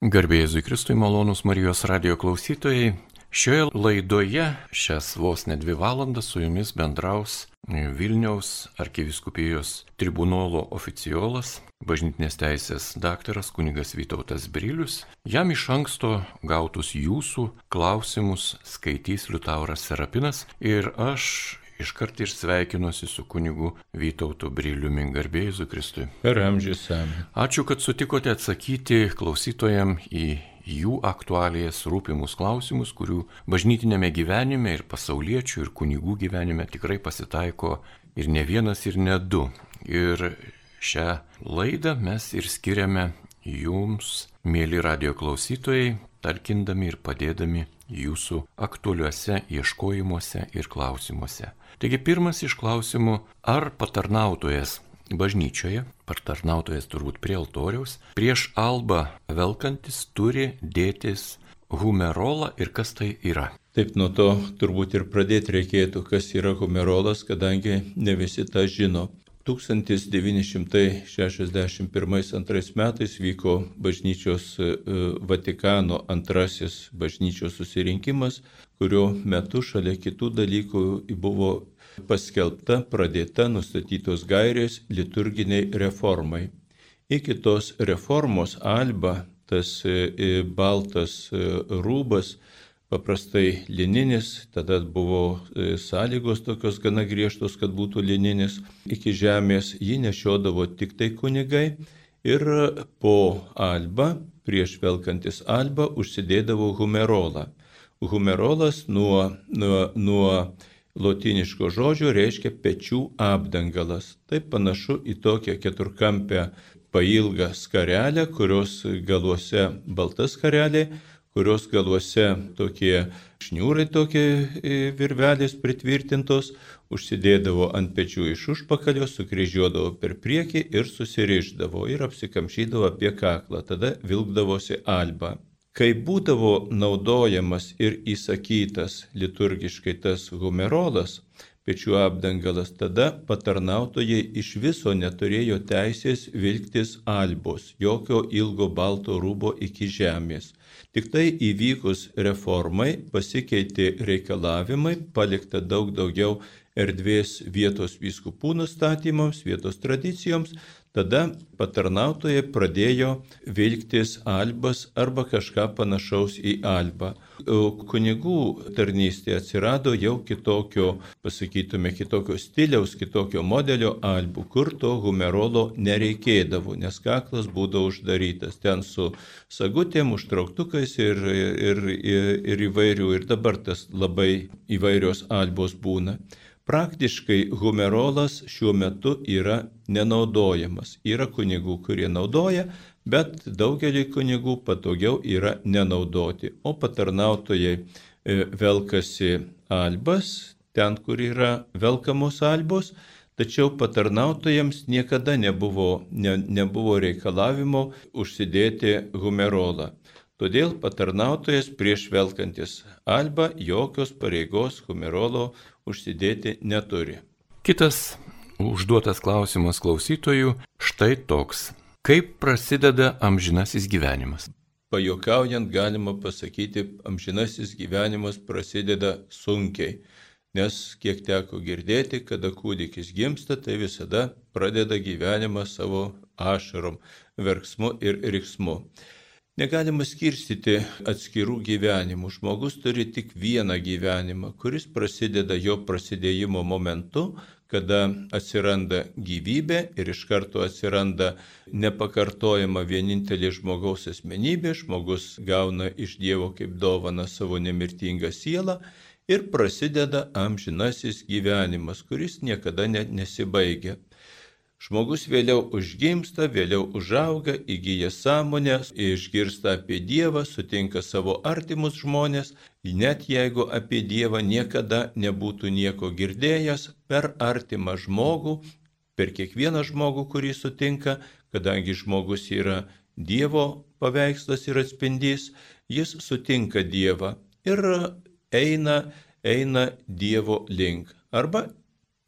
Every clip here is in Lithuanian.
Garbėjai Kristui malonus Marijos radio klausytojai. Šioje laidoje šias vos ne dvi valandas su jumis bendraus Vilniaus arkiviskupijos tribunolo oficiolas, bažnytinės teisės daktaras kunigas Vytautas Brilius. Jam iš anksto gautus jūsų klausimus skaitys Liutauras Serapinas ir aš Iškart ir sveikinuosi su kunigu Vytautu Briliumi garbėjuzu Kristui. Per amžius. Ačiū, kad sutikote atsakyti klausytojam į jų aktualijas rūpimus klausimus, kurių bažnytinėme gyvenime ir pasauliečių ir kunigų gyvenime tikrai pasitaiko ir ne vienas ir ne du. Ir šią laidą mes ir skiriame jums, mėly radio klausytojai, talkindami ir padėdami jūsų aktualiuose ieškojimuose ir klausimuose. Taigi pirmas iš klausimų, ar patarnautojas bažnyčioje, patarnautojas turbūt prie altoriaus, prieš albą velkantis turi dėtis humerolą ir kas tai yra. Taip nuo to turbūt ir pradėti reikėtų, kas yra humerolas, kadangi ne visi tą žino. 1961-2 metais vyko bažnyčios e, Vatikano antrasis bažnyčios susirinkimas, kurio metu šalia kitų dalykų buvo paskelbta, pradėta, nustatytos gairės liturginiai reformai. Iki tos reformos alba, tas e, e, baltas rūbas, paprastai lininis, tada buvo e, sąlygos tokios gana griežtos, kad būtų lininis iki žemės, jį nešiodavo tik tai kunigai ir po alba, prieš velkantis alba, užsidėdavo humerolą. Humerolas nuo, nuo, nuo lotiniško žodžio reiškia pečių apdangalas. Tai panašu į tokią keturkampę pailgą skarelę, kurios galuose balta skarelė, kurios galuose tokie šniūrai, tokie e, virvelės pritvirtintos, užsidėdavo ant pečių iš užpakalio, sukryžiuodavo per priekį ir susiriždavo ir apsikamšydavo apie kaklą, tada vilkdavosi alba. Kai būdavo naudojamas ir įsakytas liturgiškai tas humerolas, pečių apdangalas, tada patarnautojai iš viso neturėjo teisės vilktis albos, jokio ilgo balto rūbo iki žemės. Tik tai įvykus reformai pasikeitė reikalavimai, palikta daug daugiau erdvės vietos vyskupų nustatymams, vietos tradicijoms, tada patarnautojai pradėjo vilktis albas arba kažką panašaus į albą. Kunigų tarnystė atsirado jau kitokio, pasakytume, kitokio stiliaus, kitokio modelio albų, kur to humerolo nereikėdavo, nes kaklas būdavo uždarytas ten su sagutėm, užtrauktukais ir, ir, ir, ir įvairių, ir dabar tas labai įvairios albos būna. Praktiškai humerolas šiuo metu yra nenaudojamas. Yra kunigų, kurie naudoja, bet daugelį kunigų patogiau yra nenaudoti. O patarnautojai e, velkasi albas, ten, kur yra velkamos albos, tačiau patarnautojams niekada nebuvo, ne, nebuvo reikalavimo užsidėti humerolą. Todėl patarnautojas prieš velkantis albą jokios pareigos humerolo užsidėti neturi. Kitas užduotas klausimas klausytojų štai toks. Kaip prasideda amžinasis gyvenimas? Pajokaujant galima pasakyti, amžinasis gyvenimas prasideda sunkiai, nes kiek teko girdėti, kada kūdikis gimsta, tai visada pradeda gyvenimą savo ašarom, verksmu ir riksmu. Negalima skirstyti atskirų gyvenimų. Žmogus turi tik vieną gyvenimą, kuris prasideda jo prasidėjimo momentu, kada atsiranda gyvybė ir iš karto atsiranda nepakartojama vienintelė žmogaus asmenybė, žmogus gauna iš Dievo kaip dovana savo nemirtingą sielą ir prasideda amžinasis gyvenimas, kuris niekada net nesibaigia. Žmogus vėliau užgimsta, vėliau užauga, įgyja sąmonę, išgirsta apie Dievą, sutinka savo artimus žmonės, net jeigu apie Dievą niekada nebūtų nieko girdėjęs, per artimą žmogų, per kiekvieną žmogų, kurį sutinka, kadangi žmogus yra Dievo paveikslas ir atspindys, jis sutinka Dievą ir eina, eina Dievo link. Arba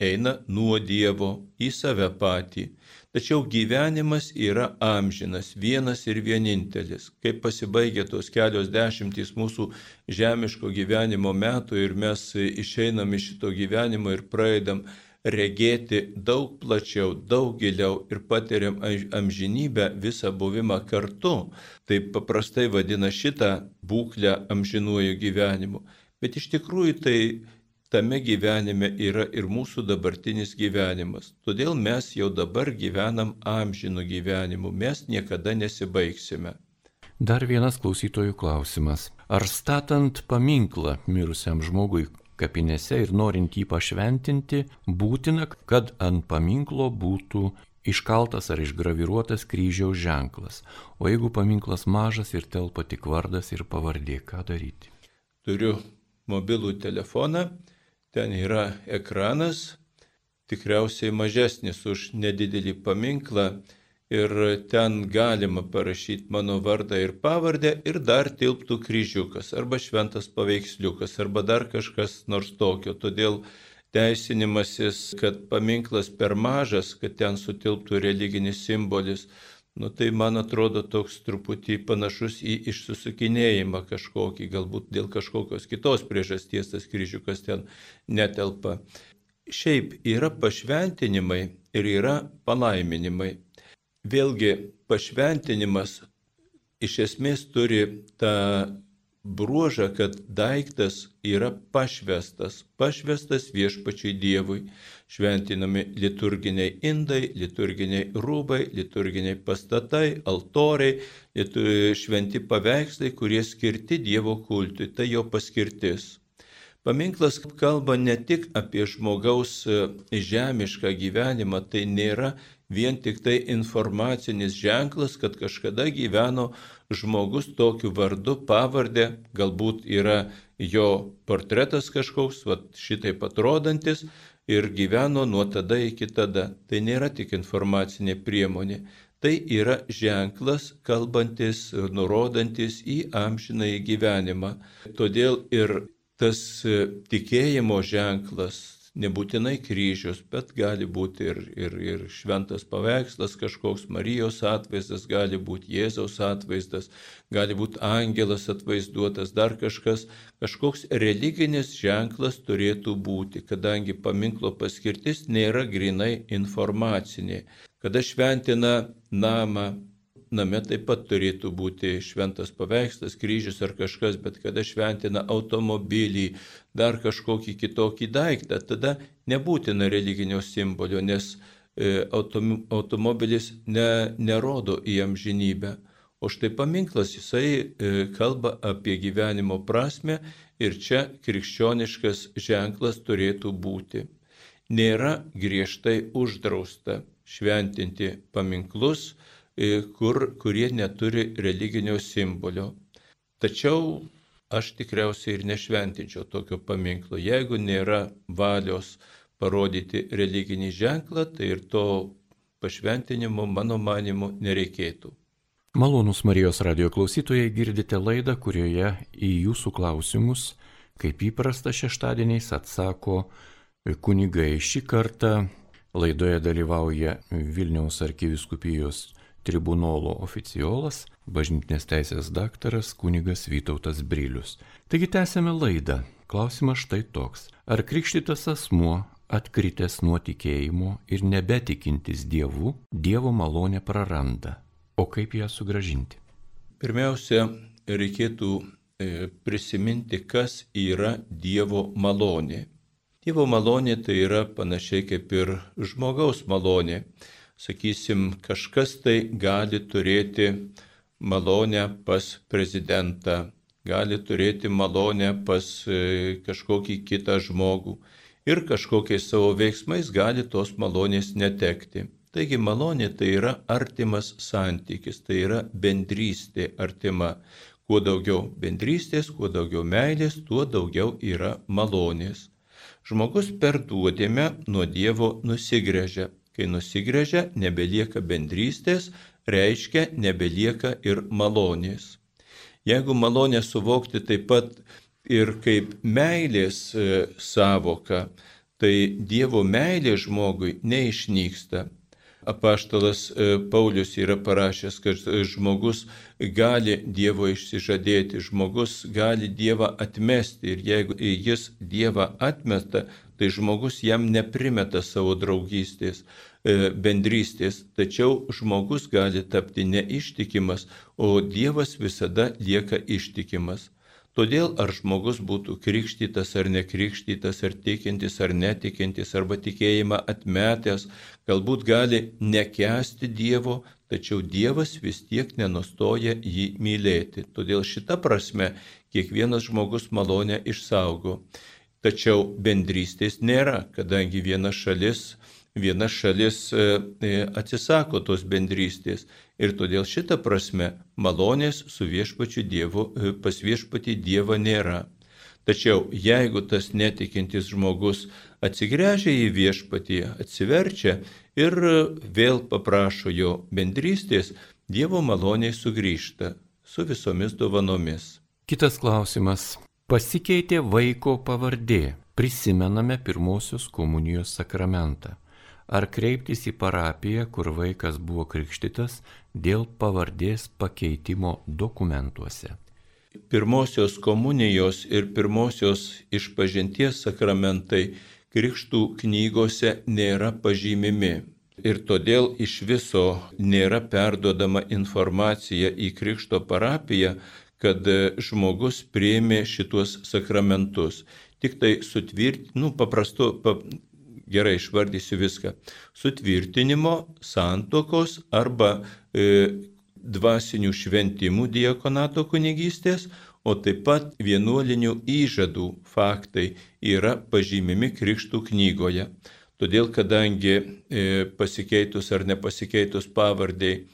eina nuo Dievo į save patį. Tačiau gyvenimas yra amžinas, vienas ir vienintelis. Kai pasibaigia tos kelios dešimtys mūsų žemiško gyvenimo metų ir mes išeinam iš šito gyvenimo ir praeidam regėti daug plačiau, daug giliau ir patiriam amžinybę visą buvimą kartu. Taip paprastai vadina šitą būklę amžinuoju gyvenimu. Bet iš tikrųjų tai tame gyvenime yra ir mūsų dabartinis gyvenimas. Todėl mes jau dabar gyvenam amžinų gyvenimų, mes niekada nesibaigsime. Dar vienas klausytojų klausimas. Ar statant paminklą mirusiam žmogui kapinėse ir norint jį pašventinti, būtina, kad ant paminklo būtų iškaltas ar išgraviruotas kryžiaus ženklas. O jeigu paminklas mažas ir telpa tik vardas ir pavardė, ką daryti? Turiu mobilų telefoną Ten yra ekranas, tikriausiai mažesnis už nedidelį paminklą ir ten galima parašyti mano vardą ir pavardę ir dar tilptų kryžiukas arba šventas paveiksliukas arba dar kažkas nors tokio. Todėl teisinimasis, kad paminklas per mažas, kad ten sutilptų religinis simbolis, Nu tai man atrodo toks truputį panašus į išsusukinėjimą kažkokį, galbūt dėl kažkokios kitos priežasties tas kryžiukas ten netelpa. Šiaip yra pašventinimai ir yra palaiminimai. Vėlgi pašventinimas iš esmės turi tą bruožą, kad daiktas yra pašvestas, pašvestas viešpačiai Dievui šventinami liturginiai indai, liturginiai rūbai, liturginiai pastatai, altoriai, šventi paveikslai, kurie skirti Dievo kultui, tai jo paskirtis. Paminklas kalba ne tik apie žmogaus e, žemišką gyvenimą, tai nėra vien tik tai informacinis ženklas, kad kažkada gyveno žmogus tokiu vardu, pavardė, galbūt yra jo portretas kažkoks, va, šitai atrodantis, ir gyveno nuo tada iki tada. Tai nėra tik informacinė priemonė, tai yra ženklas, kalbantis, nurodantis į amžinąjį gyvenimą. Todėl ir tas tikėjimo ženklas, nebūtinai kryžius, bet gali būti ir, ir, ir šventas paveikslas, kažkoks Marijos atvaizdas, gali būti Jėzaus atvaizdas, gali būti angelas atvaizduotas, dar kažkas, kažkoks religinis ženklas turėtų būti, kadangi paminklo paskirtis nėra grinai informacinė. Kada šventina namą, name taip pat turėtų būti šventas paveikslas, kryžius ar kažkas, bet kada šventina automobilį, dar kažkokį kitokį daiktą, tada nebūtina religinio simbolio, nes e, automobilis ne, nerodo į amžinybę. O štai paminklas jisai e, kalba apie gyvenimo prasme ir čia krikščioniškas ženklas turėtų būti. Nėra griežtai uždrausta šventinti paminklus, kur, kurie neturi religinio simbolio. Tačiau aš tikriausiai ir nešventinčiau tokio paminklo. Jeigu nėra valios parodyti religinį ženklą, tai ir to pašventinimo, mano manimu, nereikėtų. Malonus Marijos radio klausytojai girdite laidą, kurioje į jūsų klausimus, kaip įprasta šeštadieniais, atsako kunigai. Šį kartą laidoje dalyvauja Vilniaus arkiviskupijos tribunolo oficiolas, bažnytinės teisės daktaras kunigas Vytautas Brilius. Taigi tęsėme laidą. Klausimas štai toks. Ar krikštytas asmuo atkritęs nuo tikėjimo ir nebetikintis Dievu, Dievo malonę praranda? O kaip ją sugražinti? Pirmiausia, reikėtų e, prisiminti, kas yra Dievo malonė. Dievo malonė tai yra panašiai kaip ir žmogaus malonė sakysim, kažkas tai gali turėti malonę pas prezidentą, gali turėti malonę pas e, kažkokį kitą žmogų ir kažkokiais savo veiksmais gali tos malonės netekti. Taigi malonė tai yra artimas santykis, tai yra bendrystė artima. Kuo daugiau bendrystės, kuo daugiau meilės, tuo daugiau yra malonės. Žmogus per duodėmę nuo Dievo nusigrėžia, Kai nusigrėžia, nebelieka bendrystės, reiškia nebelieka ir malonės. Jeigu malonę suvokti taip pat ir kaip meilės e, savoka, tai Dievo meilė žmogui neišnyksta. Apaštalas e, Paulius yra parašęs, kad žmogus gali Dievo išsižadėti, žmogus gali Dievą atmesti ir jeigu jis Dievą atmeta, tai žmogus jam neprimeta savo draugystės, e, bendrystės, tačiau žmogus gali tapti neištikimas, o Dievas visada lieka ištikimas. Todėl ar žmogus būtų krikštytas ar nekrikštytas, ar tikintis ar netikintis, arba tikėjimą atmetęs, galbūt gali nekesti Dievo, tačiau Dievas vis tiek nenustoja jį mylėti. Todėl šita prasme kiekvienas žmogus malonę išsaugo. Tačiau bendrystės nėra, kadangi viena šalis viena šalis e, e, atsisako tos bendrystės ir todėl šitą prasme malonės su viešpačiu Dievu, e, pas viešpatį Dievą nėra. Tačiau jeigu tas netikintis žmogus atsigręžia į viešpatį, atsiverčia ir vėl paprašo jo bendrystės, Dievo maloniai sugrįžta su visomis dovanomis. Kitas klausimas. Pasikeitė vaiko pavardė. Prisimename pirmosios komunijos sakramentą ar kreiptis į parapiją, kur vaikas buvo krikštytas, dėl pavardės pakeitimo dokumentuose. Pirmosios komunijos ir pirmosios išpažinties sakramentai krikštų knygose nėra pažymimi. Ir todėl iš viso nėra perdodama informacija į Krikšto parapiją, kad žmogus prieimė šituos sakramentus. Tik tai sutvirt, nu, paprastu, pa, gerai išvardysiu viską, sutvirtinimo, santokos arba e, dvasinių šventimų diakonato kunigystės, o taip pat vienuolinių įžadų faktai yra pažymimi Krikštų knygoje. Todėl, kadangi e, pasikeitus ar nepasikeitus pavardėjai,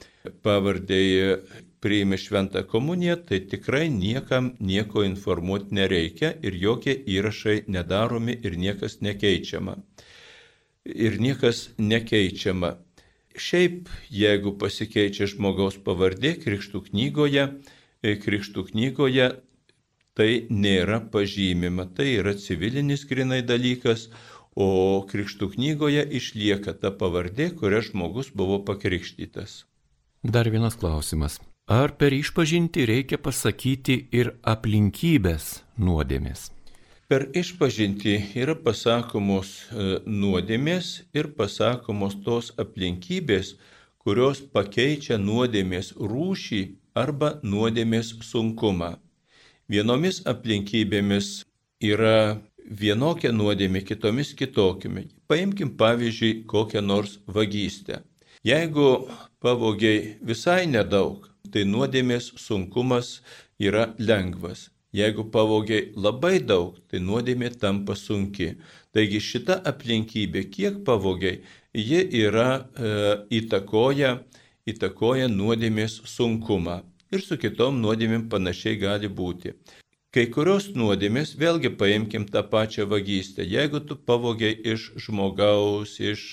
pavardėjai priimi šventą komuniją, tai tikrai niekam nieko informuoti nereikia ir jokie įrašai nedaromi ir niekas nekeičiama ir niekas nekeičiama. Šiaip, jeigu pasikeičia žmogaus pavardė krikštų knygoje, e, krikštų knygoje tai nėra pažymima, tai yra civilinis grinai dalykas, o krikštų knygoje išlieka ta pavardė, kuria žmogus buvo pakrikštytas. Dar vienas klausimas. Ar per išpažinti reikia pasakyti ir aplinkybės nuodėmės? Per išpažinti yra pasakomos e, nuodėmės ir pasakomos tos aplinkybės, kurios pakeičia nuodėmės rūšį arba nuodėmės sunkumą. Vienomis aplinkybėmis yra vienokia nuodėmė, kitomis kitokimi. Paimkim pavyzdžiui kokią nors vagystę. Jeigu pavogiai visai nedaug, tai nuodėmės sunkumas yra lengvas. Jeigu pavogiai labai daug, tai nuodėmė tampa sunki. Taigi šita aplinkybė, kiek pavogiai, ji yra e, įtakoja, įtakoja nuodėmės sunkumą. Ir su kitom nuodėmėm panašiai gali būti. Kai kurios nuodėmės, vėlgi paimkim tą pačią vagystę. Jeigu tu pavogiai iš žmogaus, iš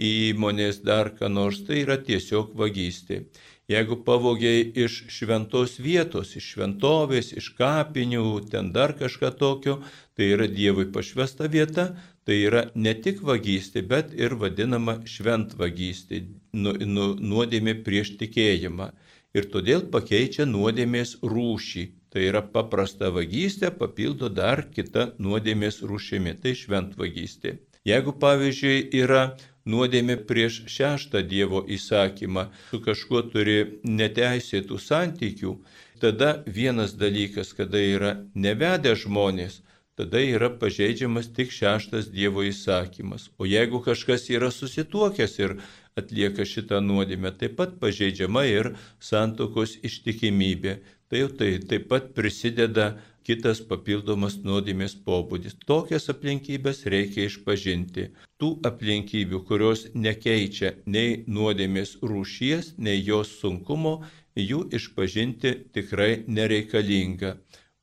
įmonės dar ką nors, tai yra tiesiog vagystė. Jeigu pavogiai iš šventos vietos, iš šventovės, iš kapinių, ten dar kažką tokio, tai yra Dievui pašvesta vieta, tai yra ne tik vagystė, bet ir vadinama šventvagystė, nu, nu, nuodėmė prieš tikėjimą. Ir todėl pakeičia nuodėmės rūšį. Tai yra paprasta vagystė, papildo dar kita nuodėmės rūšimi, tai šventvagystė. Jeigu pavyzdžiui yra nuodėmė prieš šeštą Dievo įsakymą, su kažkuo turi neteisėtų santykių, tada vienas dalykas, kada yra nevedę žmonės, tada yra pažeidžiamas tik šeštas Dievo įsakymas. O jeigu kažkas yra susituokęs ir atlieka šitą nuodėmę, taip pat pažeidžiama ir santokos ištikimybė. Tai jau tai taip pat prisideda kitas papildomas nuodėmės pobūdis. Tokias aplinkybės reikia išpažinti. Tų aplinkybių, kurios nekeičia nei nuodėmės rūšies, nei jos sunkumo, jų išpažinti tikrai nereikalinga.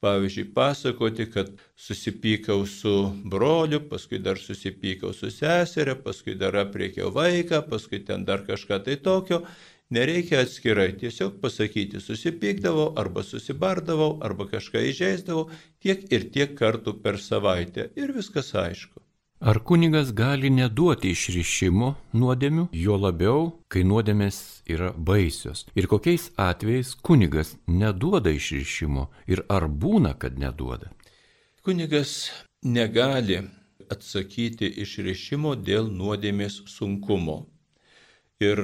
Pavyzdžiui, pasakoti, kad susipykau su broliu, paskui dar susipykau su seserė, paskui dar apriekiau vaiką, paskui ten dar kažką tai tokio. Nereikia atskirai, tiesiog pasakyti, susipykdavau arba susibardavau arba kažką įžeisdavau tiek ir tiek kartų per savaitę ir viskas aišku. Ar kunigas gali neduoti išrišimo nuodėmių, jo labiau, kai nuodėmės yra baisios? Ir kokiais atvejais kunigas neduoda išrišimo ir ar būna, kad neduoda? Kunigas negali atsakyti išrišimo dėl nuodėmės sunkumo. Ir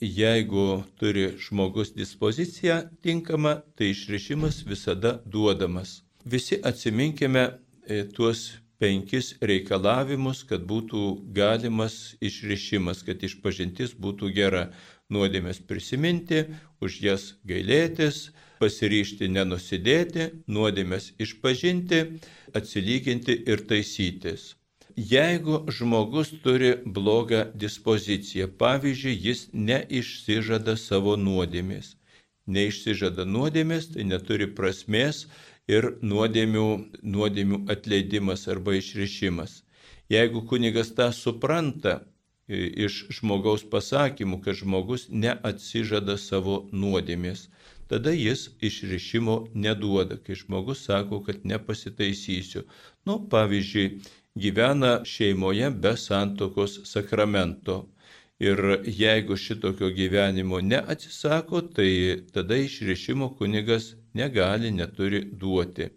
jeigu turi žmogus dispoziciją tinkamą, tai išrišimas visada duodamas. Visi atsiminkime e, tuos penkis reikalavimus, kad būtų galimas išrišimas, kad išpažintis būtų gera. Nuodėmės prisiminti, už jas gailėtis, pasiryšti nenusidėti, nuodėmės išpažinti, atsilyginti ir taisytis. Jeigu žmogus turi blogą dispoziciją, pavyzdžiui, jis neišsižada savo nuodėmės, neišsižada nuodėmės, tai neturi prasmės ir nuodėmių, nuodėmių atleidimas arba išrišimas. Jeigu kunigas tą supranta iš žmogaus pasakymų, kad žmogus neatsižada savo nuodėmės, tada jis išrišimo neduoda, kai žmogus sako, kad nepasitaisysiu. Nu, pavyzdžiui, gyvena šeimoje be santokos sakramento. Ir jeigu šitokio gyvenimo neatsisako, tai tada išrišimo kunigas negali, neturi duoti.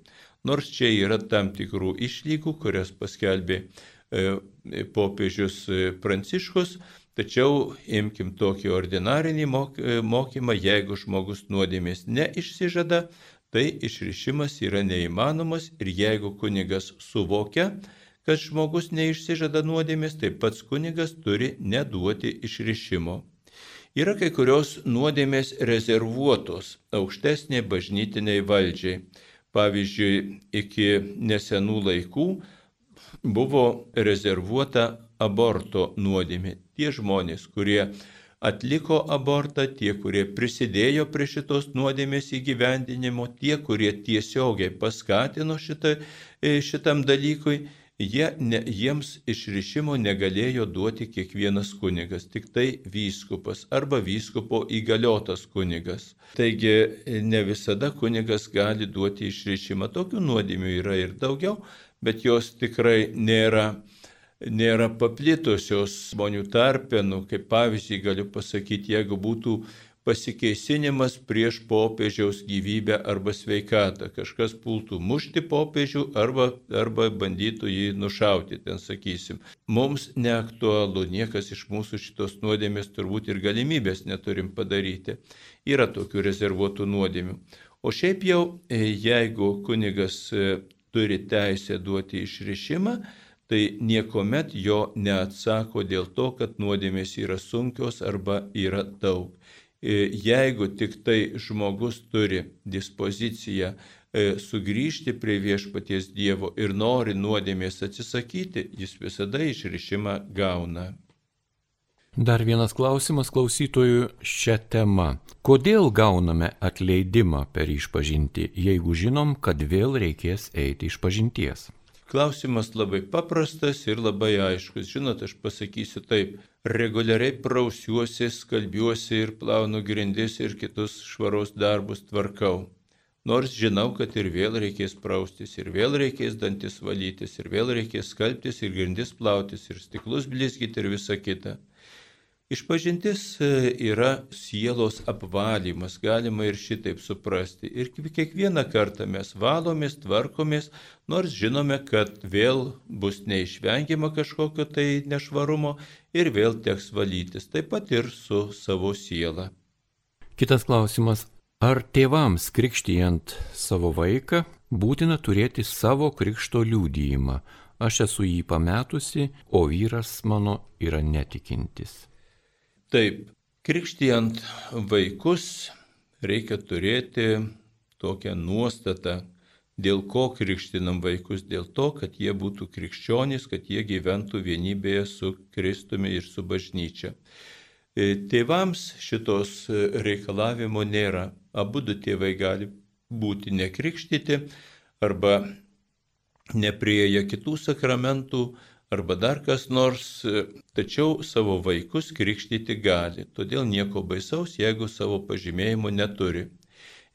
Nors čia yra tam tikrų išlygų, kurias paskelbė e, popiežius e, Pranciškus, tačiau imkim tokį ordinarinį e, mokymą, jeigu žmogus nuodėmės neišsižada, tai išrišimas yra neįmanomas ir jeigu kunigas suvokia, kad žmogus neišsižada nuodėmės, tai pats kunigas turi neduoti išrišimo. Yra kai kurios nuodėmės rezervuotos aukštesnė bažnytiniai valdžiai. Pavyzdžiui, iki nesenų laikų buvo rezervuota aborto nuodėmė. Tie žmonės, kurie atliko abortą, tie, kurie prisidėjo prie šitos nuodėmės įgyvendinimo, tie, kurie tiesiogiai paskatino šitą, šitam dalykui, jie, ne, jiems išrišimo negalėjo duoti kiekvienas kunigas, tik tai vyskupas arba vyskupo įgaliotas kunigas. Taigi ne visada kunigas gali duoti išrišimą. Tokių nuodėmių yra ir daugiau, bet jos tikrai nėra nėra paplitusios žmonių tarpe, nu, kaip pavyzdį galiu pasakyti, jeigu būtų pasikeisinimas prieš popiežiaus gyvybę arba sveikatą. Kažkas pultų mušti popiežių arba, arba bandytų jį nušauti, ten sakysim. Mums neaktualu, niekas iš mūsų šitos nuodėmės turbūt ir galimybės neturim padaryti. Yra tokių rezervuotų nuodėmių. O šiaip jau, e, jeigu kunigas e, turi teisę duoti išrišimą, tai niekuomet jo neatsako dėl to, kad nuodėmės yra sunkios arba yra daug. E, jeigu tik tai žmogus turi dispoziciją e, sugrįžti prie viešpaties Dievo ir nori nuodėmės atsisakyti, jis visada išrišimą gauna. Dar vienas klausimas klausytojų šią temą. Kodėl gauname atleidimą per išpažinti, jeigu žinom, kad vėl reikės eiti iš pažinties? Klausimas labai paprastas ir labai aiškus. Žinot, aš pasakysiu taip reguliariai prausiuosi, skalbiuosi ir plaunu grindis ir kitus švaros darbus tvarkau. Nors žinau, kad ir vėl reikės praustis, ir vėl reikės dantis valytis, ir vėl reikės skalbtis, ir grindis plautis, ir stiklus blizgyti, ir visa kita. Išpažintis e, yra sielos apvalymas, galima ir šitaip suprasti. Ir kiekvieną kartą mes valomės, tvarkomės, nors žinome, kad vėl bus neišvengiama kažkokio tai nešvarumo ir vėl teks valytis, taip pat ir su savo siela. Kitas klausimas. Ar tėvams krikštijant savo vaiką būtina turėti savo krikšto liūdėjimą? Aš esu jį pametusi, o vyras mano yra netikintis. Taip, krikštijant vaikus reikia turėti tokią nuostatą, dėl ko krikštinam vaikus, dėl to, kad jie būtų krikščionys, kad jie gyventų vienybėje su Kristumi ir su bažnyčia. E, tėvams šitos reikalavimo nėra. Abu du tėvai gali būti nekrikštyti arba neprieja kitų sakramentų, arba dar kas nors, tačiau savo vaikus krikštyti gali. Todėl nieko baisaus, jeigu savo pažymėjimo neturi.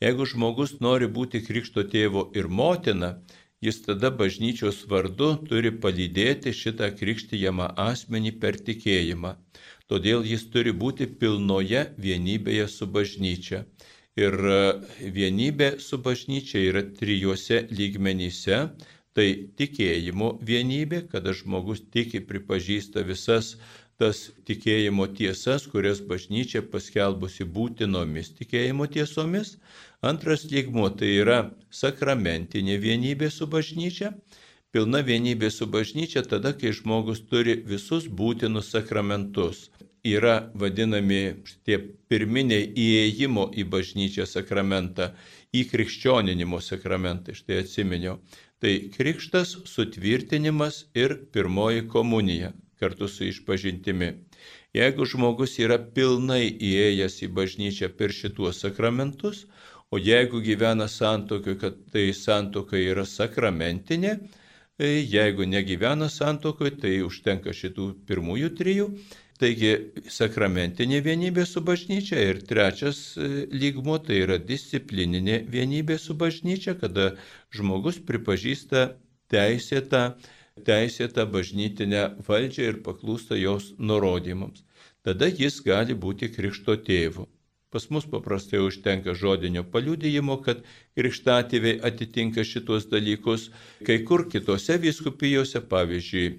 Jeigu žmogus nori būti krikšto tėvo ir motina, jis tada bažnyčios vardu turi palydėti šitą krikštyjamą asmenį per tikėjimą. Todėl jis turi būti pilnoje vienybėje su bažnyčia. Ir e, vienybė su bažnyčia yra trijuose lygmenyse. Tai tikėjimo vienybė, kada žmogus tiki, pripažįsta visas tas tikėjimo tiesas, kurias bažnyčia paskelbusi būtinomis tikėjimo tiesomis. Antras lygmo tai yra sakramentinė vienybė su bažnyčia. Pilna vienybė su bažnyčia tada, kai žmogus turi visus būtinus sakramentus. Yra vadinami tie pirminiai įėjimo į bažnyčią sakramentą, į krikščioninimo sakramentą, štai atsiminiau. Tai krikštas, sutvirtinimas ir pirmoji komunija kartu su išpažintimi. Jeigu žmogus yra pilnai įėjęs į bažnyčią per šituos sakramentus, o jeigu gyvena santokiu, kad tai santoka yra sakramentinė, e, jeigu negyvena santokiu, tai užtenka šitų pirmųjų trijų. Taigi sakramentinė vienybė su bažnyčia ir trečias e, lygmo tai yra disciplininė vienybė su bažnyčia, kada žmogus pripažįsta teisėtą teisėtą bažnytinę valdžią ir paklūsta jos nurodymams. Tada jis gali būti krikšto tėvu. Pas mus paprastai užtenka žodinio paliudijimo, kad krikštatėviai atitinka šitos dalykus. Kai kur kitose viskupijose, pavyzdžiui,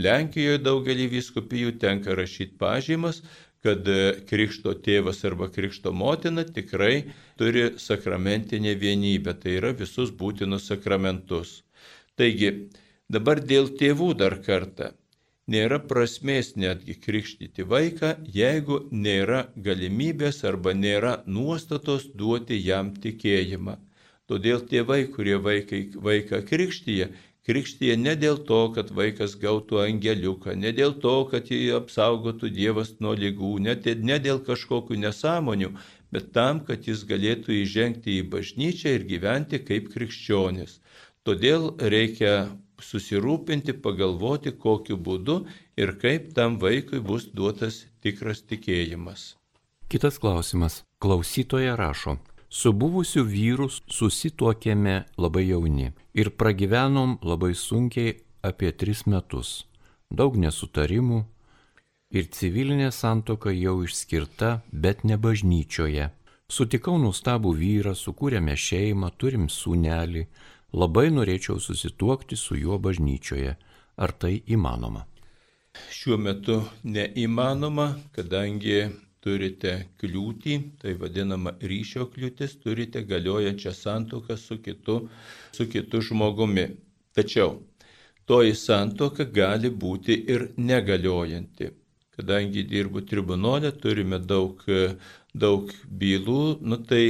Lenkijoje daugelį viskupijų tenka rašyti pažymas, kad krikšto tėvas arba krikšto motina tikrai turi sakramentinę vienybę, tai yra visus būtinus sakramentus. Taigi, Dabar dėl tėvų dar kartą. Nėra prasmės netgi krikštyti vaiką, jeigu nėra galimybės arba nėra nuostatos duoti jam tikėjimą. Todėl tėvai, kurie vaikai, vaiką krikštyje, krikštyje ne dėl to, kad vaikas gautų angeliuką, ne dėl to, kad jį apsaugotų Dievas nuo lygų, ne, dėl kažkokių nesąmonių, bet tam, kad jis galėtų įžengti į bažnyčią ir gyventi kaip krikščionis. Todėl reikia susirūpinti, pagalvoti, kokiu būdu ir kaip tam vaikui bus duotas tikras tikėjimas. Kitas klausimas. Klausytoja rašo. Su buvusiu vyru susituokėme labai jauni ir pragyvenom labai sunkiai apie tris metus. Daug nesutarimų ir civilinė santoka jau išskirta, bet ne bažnyčioje. Sutikau nuostabų vyrą, sukūrėme šeimą, turim sūnelį, Labai norėčiau susituokti su juo bažnyčioje. Ar tai įmanoma? Šiuo metu neįmanoma, kadangi turite kliūtį, tai vadinama ryšio kliūtis, turite galiojančią santoką su kitu, su kitu žmogumi. Tačiau toji santoka gali būti ir negaliojanti. Kadangi dirbu tribunolė, turime daug, daug bylų, nu tai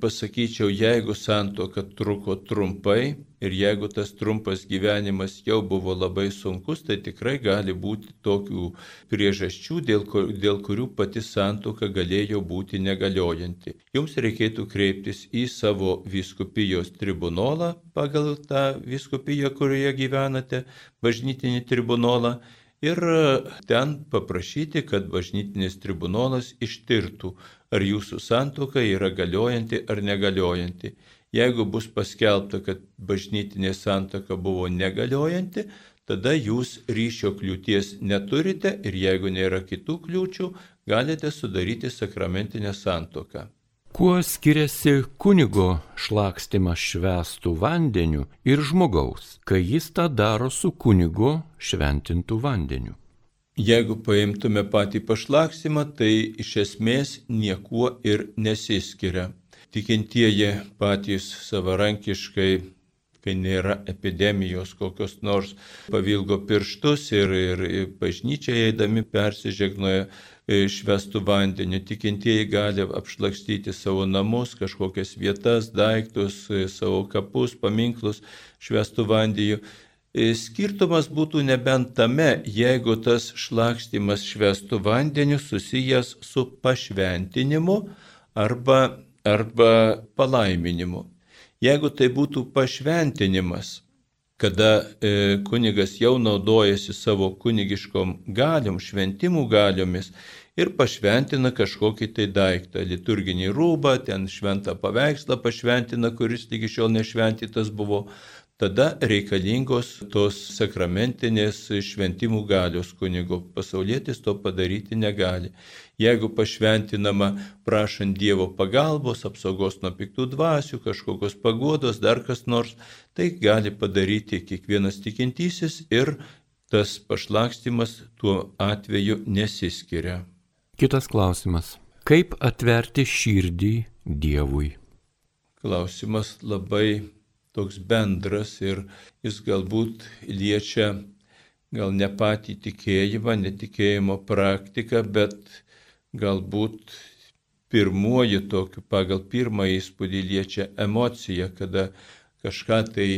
pasakyčiau, jeigu santoka truko trumpai ir jeigu tas trumpas gyvenimas jau buvo labai sunkus, tai tikrai gali būti tokių priežasčių, dėl, dėl kurių pati santoka galėjo būti negaliojanti. Jums reikėtų kreiptis į savo viskupijos tribunolą pagal tą viskupiją, kurioje gyvenate, bažnytinį tribunolą ir ten paprašyti, kad bažnytinis tribunolas ištirtų, ar jūsų santoka yra galiojanti ar negaliojanti. Jeigu bus paskelbta, kad bažnytinė santoka buvo negaliojanti, tada jūs ryšio kliūties neturite ir jeigu nėra kitų kliūčių, galite sudaryti sakramentinę santoką. Kuo skiriasi kunigo šlakstimas švestų vandeniu ir žmogaus, kai jis tą daro su kunigo šventintų vandeniu? Jeigu paimtume patį pašlakstimą, tai iš esmės niekuo ir nesiskiria. Tikintieji patys savarankiškai kai nėra epidemijos kokios nors, pavilgo pirštus ir, ir bažnyčiai eidami persižegnoja švestų vandeniu. Tikintieji gali apšlakstyti savo namus, kažkokias vietas, daiktus, savo kapus, paminklus švestų vandeniu. Skirtumas būtų nebent tame, jeigu tas šlakstimas švestų vandeniu susijęs su pašventinimu arba, arba palaiminimu. Jeigu tai būtų pašventinimas, kada e, kunigas jau naudojasi savo kunigiškom galiom, šventimų galiomis ir pašventina kažkokį tai daiktą, liturginį rūbą, ten šventą paveikslą pašventina, kuris iki šiol nešventytas buvo, tada reikalingos tos sakramentinės šventimų galios kunigo. Pasaulietis to padaryti negali. Jeigu pašventinama prašant Dievo pagalbos, apsaugos nuo piktų dvasių, kažkokios pagodos, dar kas nors, tai gali padaryti kiekvienas tikintysis ir tas pašlakstimas tuo atveju nesiskiria. Kitas klausimas. Kaip atverti širdį Dievui? Klausimas labai toks bendras ir jis galbūt liečia gal ne patį tikėjimą, netikėjimo praktiką, bet galbūt pirmuoju tokiu, pagal pirmą įspūdį liečia emocija, kada kažką tai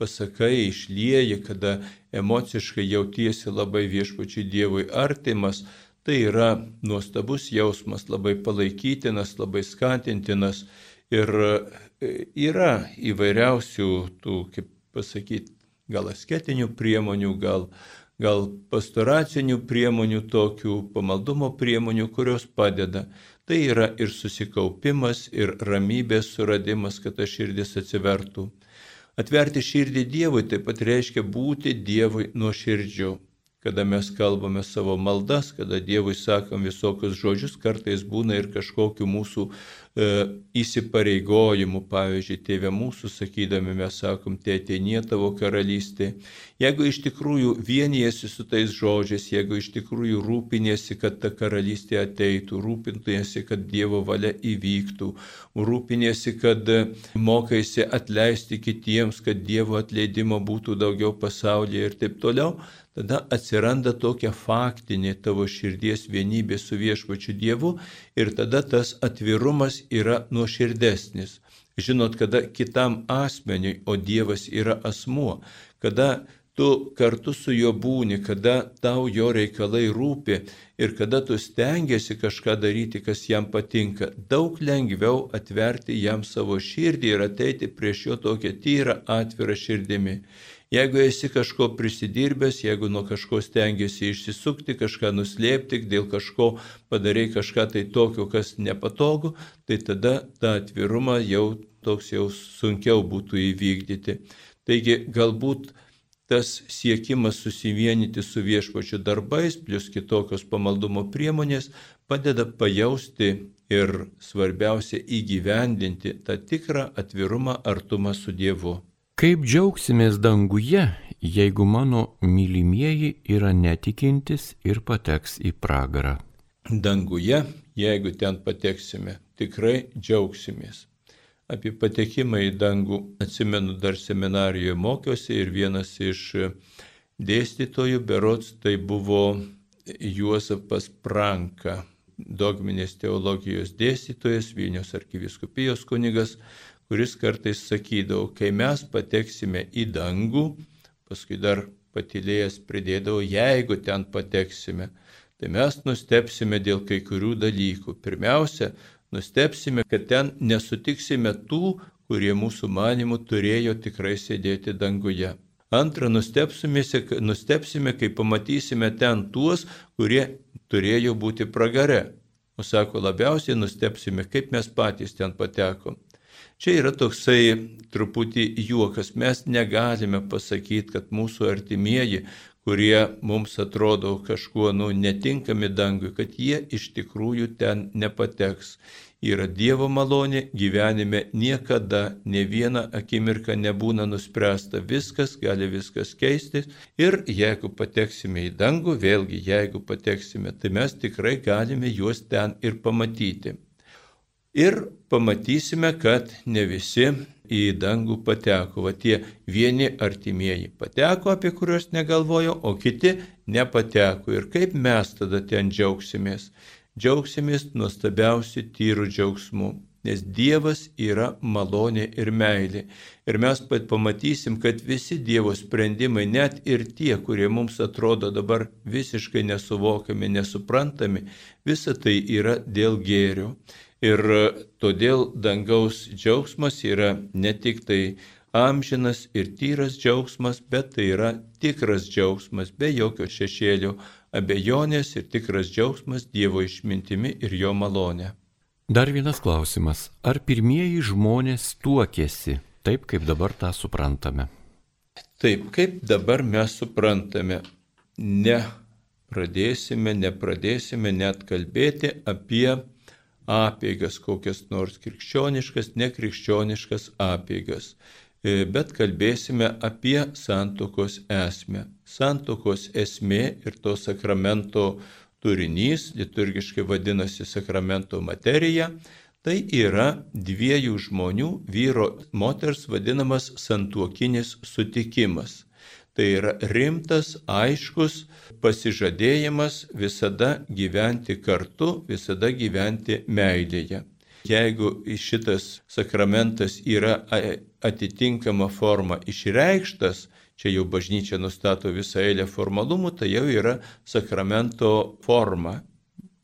pasakai, išlieji, kada emociškai jautiesi labai viešpačiui Dievui artimas, tai yra nuostabus jausmas, labai palaikytinas, labai skatintinas ir yra įvairiausių tų, kaip pasakyti, gal asketinių priemonių, gal, gal pastoracinių priemonių, tokių pamaldumo priemonių, kurios padeda. Tai yra ir susikaupimas, ir ramybės suradimas, kad ta širdis atsivertų. Atverti širdį Dievui taip pat reiškia būti Dievui nuoširdžiu kada mes kalbame savo maldas, kada Dievui sakom visokius žodžius, kartais būna ir kažkokiu mūsų e, įsipareigojimu, pavyzdžiui, tėvė mūsų sakydami mes sakom, tėtėnie tavo karalystė. Jeigu iš tikrųjų vienijasi su tais žodžiais, jeigu iš tikrųjų rūpinėsi, kad ta karalystė ateitų, rūpinėsi, kad Dievo valia įvyktų, rūpinėsi, kad mokaisi atleisti kitiems, kad Dievo atleidimo būtų daugiau pasaulyje ir taip toliau, tada atsiranda tokia faktinė tavo širdies vienybė su viešpačiu Dievu ir tada tas atvirumas yra nuoširdesnis. Žinot, kada kitam asmeniui, o Dievas yra asmuo, kada tu kartu su juo būni, kada tau jo reikalai rūpi ir kada tu stengiasi kažką daryti, kas jam patinka, daug lengviau atverti jam savo širdį ir ateiti prieš jo tokią tyrą atvirą širdimi. Jeigu esi kažko prisidirbęs, jeigu nuo kažko stengiasi išsisukti, kažką nuslėpti, dėl kažko padarai kažką tai tokio, kas nepatogu, tai tada tą atvirumą jau toks jau sunkiau būtų įvykdyti. Taigi galbūt tas siekimas susivienyti su viešpačiu darbais, plus kitokios pamaldumo priemonės, padeda pajausti ir svarbiausia įgyvendinti tą tikrą atvirumą artumą su Dievu. Kaip džiaugsimės danguje, jeigu mano mylimieji yra netikintis ir pateks į pragarą? Danguje, jeigu ten pateksime, tikrai džiaugsimės. Apie patekimą į dangų atsimenu dar seminarijoje mokiausi ir vienas iš dėstytojų, berots tai buvo Juozapas Pranka, dogminės teologijos dėstytojas, Vilnius arkiviskupijos kunigas, kuris kartais sakydavo, kai mes pateksime į dangų, paskui dar patilėjęs pridėdavo, jeigu ten pateksime, tai mes nustepsime dėl kai kurių dalykų. Pirmiausia, nustepsime, kad ten nesutiksime tų, kurie mūsų manimų turėjo tikrai sėdėti danguje. Antra, nustepsime, nustepsime, kai pamatysime ten tuos, kurie turėjo būti pragare. O sako, labiausiai nustepsime, kaip mes patys ten patekom. Čia yra toksai truputį juokas. Mes negalime pasakyti, kad mūsų artimieji, kurie mums atrodo kažkuo nu, netinkami dangui, kad jie iš tikrųjų ten nepateks. Yra Dievo malonė, gyvenime niekada ne viena akimirka nebūna nuspręsta, viskas gali viskas keistis ir jeigu pateksime į dangų, vėlgi jeigu pateksime, tai mes tikrai galime juos ten ir pamatyti. Ir pamatysime, kad ne visi į dangų pateko. Va tie vieni artimieji pateko, apie kuriuos negalvojo, o kiti nepateko. Ir kaip mes tada ten džiaugsimės? Džiaugsimės nuostabiausių tyrų džiaugsmų. Nes Dievas yra malonė ir meilė. Ir mes pat pamatysim, kad visi Dievo sprendimai, net ir tie, kurie mums atrodo dabar visiškai nesuvokiami, nesuprantami, visa tai yra dėl gėrio. Ir todėl dangaus džiaugsmas yra ne tik tai amžinas ir tyras džiaugsmas, bet tai yra tikras džiaugsmas, be jokio šešėlio abejonės ir tikras džiaugsmas Dievo išmintimi ir jo malonė. Dar vienas klausimas. Ar pirmieji žmonės tuokėsi taip, kaip dabar tą suprantame? Taip, kaip dabar mes suprantame, ne pradėsime, nepradėsime net kalbėti apie apėgas, kokias nors krikščioniškas, nekrikščioniškas apėgas, e, bet kalbėsime apie santokos esmę. Santokos esmė ir to sakramento turinys, liturgiškai vadinasi sakramento materija, tai yra dviejų žmonių, vyro moters vadinamas santuokinis sutikimas. Tai yra rimtas, aiškus pasižadėjimas visada gyventi kartu, visada gyventi meilėje. Jeigu šitas sakramentas yra atitinkama forma išreikštas, čia jau bažnyčia nustato visą eilę formalumų, tai jau yra sakramento forma.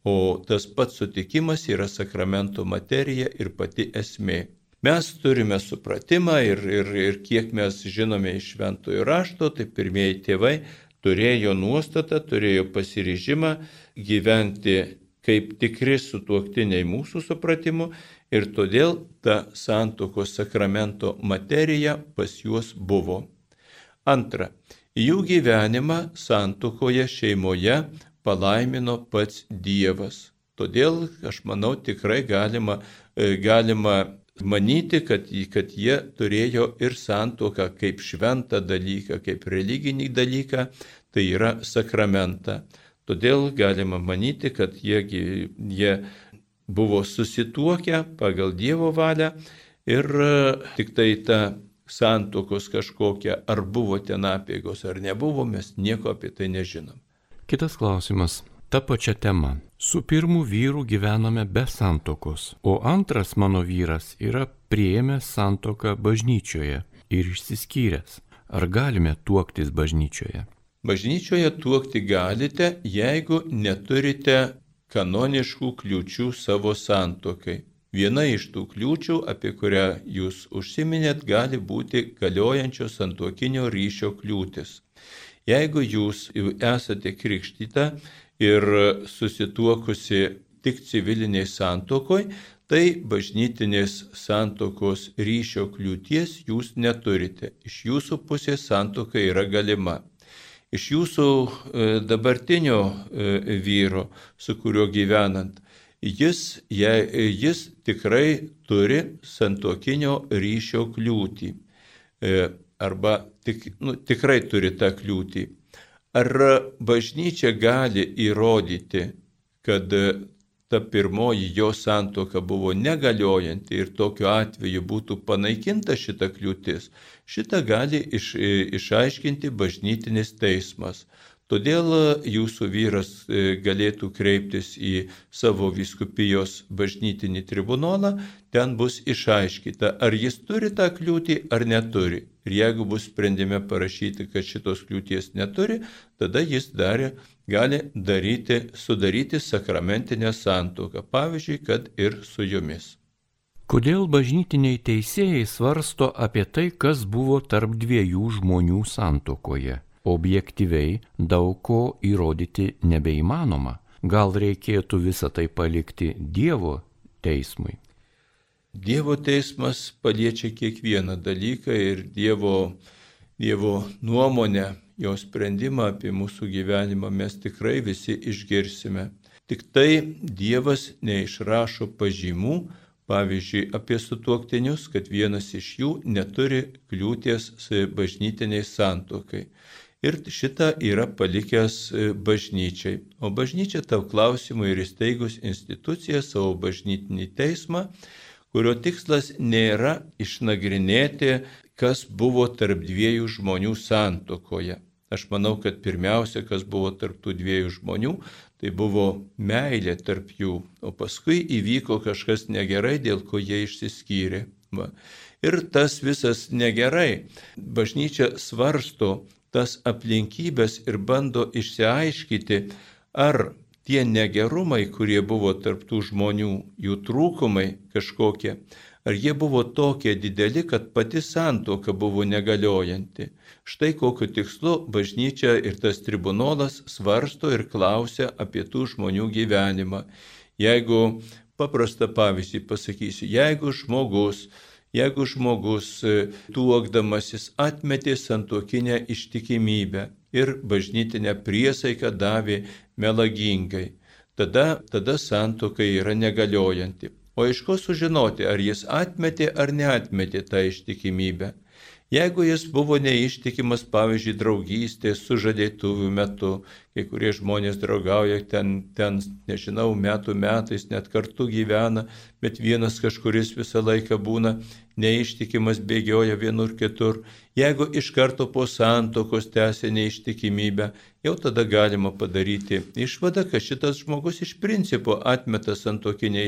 O tas pats sutikimas yra sakramento materija ir pati esmė. Mes turime supratimą ir, ir, ir kiek mes žinome iš šventojo rašto, tai pirmieji tėvai turėjo nuostatą, turėjo pasiryžimą gyventi kaip tikri sutuoktiniai mūsų supratimu ir todėl ta santokos sakramento materija pas juos buvo. Antra, jų gyvenimą santokoje šeimoje palaimino pats Dievas. Todėl, aš manau, tikrai galima, e, galima manyti, kad, kad jie turėjo ir santuoką kaip šventą dalyką, kaip religinį dalyką, tai yra sakramentą. Todėl galima manyti, kad jie, jie buvo susituokę pagal Dievo valią ir e, tik tai ta santokos kažkokia, ar buvo ten apėgos ar nebuvo, mes nieko apie tai nežinom. Kitas klausimas ta pačia tema. Su pirmu vyru gyvename be santokos, o antras mano vyras yra prieėmęs santoką bažnyčioje ir išsiskyręs. Ar galime tuoktis bažnyčioje? Bažnyčioje tuokti galite, jeigu neturite kanoniškų kliūčių savo santokai. Viena iš tų kliūčių, apie kurią jūs užsiminėt, gali būti galiojančio santokinio ryšio kliūtis. Jeigu jūs esate krikštyta ir susituokusi tik civiliniai santokoj, tai bažnytinės santokos ryšio kliūties jūs neturite. Iš jūsų pusės santoka yra galima. Iš jūsų e, dabartinio e, vyro, su kuriuo gyvenant, jis, jis tikrai turi santokinio ryšio kliūtį. E, arba tik, nu, tikrai turi tą kliūtį. Ar bažnyčia gali įrodyti, kad ta pirmoji jo santoka buvo negaliojanti ir tokiu atveju būtų panaikinta šita kliūtis, šitą gali iš, išaiškinti bažnytinis teismas. Todėl jūsų vyras e, galėtų kreiptis į savo viskupijos bažnytinį tribunolą, ten bus išaiškita, ar jis turi tą kliūtį ar neturi. Ir jeigu bus sprendime parašyti, kad šitos kliūties neturi, tada jis darė, gali daryti, sudaryti sakramentinę santuoką, pavyzdžiui, kad ir su jumis. Kodėl bažnytiniai teisėjai svarsto apie tai, kas buvo tarp dviejų žmonių santokoje? Objektyviai daug ko įrodyti nebeįmanoma. Gal reikėtų visą tai palikti Dievo teismui? Dievo teismas paliečia kiekvieną dalyką ir Dievo, dievo nuomonę, jo sprendimą apie mūsų gyvenimą mes tikrai visi išgirsime. Tik tai Dievas neišrašo pažymų, pavyzdžiui, apie sutuoktinius, kad vienas iš jų neturi kliūties bažnytiniai santokai ir šitą yra palikęs e, bažnyčiai. O bažnyčia tau klausimų ir įsteigus instituciją savo bažnytinį teismą, kurio tikslas nėra išnagrinėti, kas buvo tarp dviejų žmonių santokoje. Aš manau, kad pirmiausia, kas buvo tarp tų dviejų žmonių, tai buvo meilė tarp jų, o paskui įvyko kažkas negerai, dėl ko jie išsiskyrė. Va. Ir tas visas negerai. Bažnyčia svarsto, tas aplinkybės ir bando išsiaiškyti, ar tie negerumai, kurie buvo tarptų žmonių, jų trūkumai kažkokie, ar jie buvo tokie dideli, kad pati santoka buvo negaliojanti. Štai kokiu tikslu bažnyčia ir tas tribunolas svarsto ir klausia apie tų žmonių gyvenimą. Jeigu paprastą pavyzdį pasakysiu, jeigu žmogus Jeigu žmogus e, tuokdamasis atmetė santokinę ištikimybę ir bažnytinę priesaiką davė melagingai, tada, tada santoka yra negaliojanti. O iš ko sužinoti, ar jis atmetė ar neatmetė tą ištikimybę? Jeigu jis buvo neištikimas, pavyzdžiui, draugystės sužadėtuvių metu, kai kurie žmonės draugauja ten, ten, nežinau, metų metais, net kartu gyvena, bet vienas kažkuris visą laiką būna neištikimas, bėgioja vienur kitur. Jeigu iš karto po santokos tęsia neištikimybę, jau tada galima padaryti išvadą, kad šitas žmogus iš principo atmeta santokinę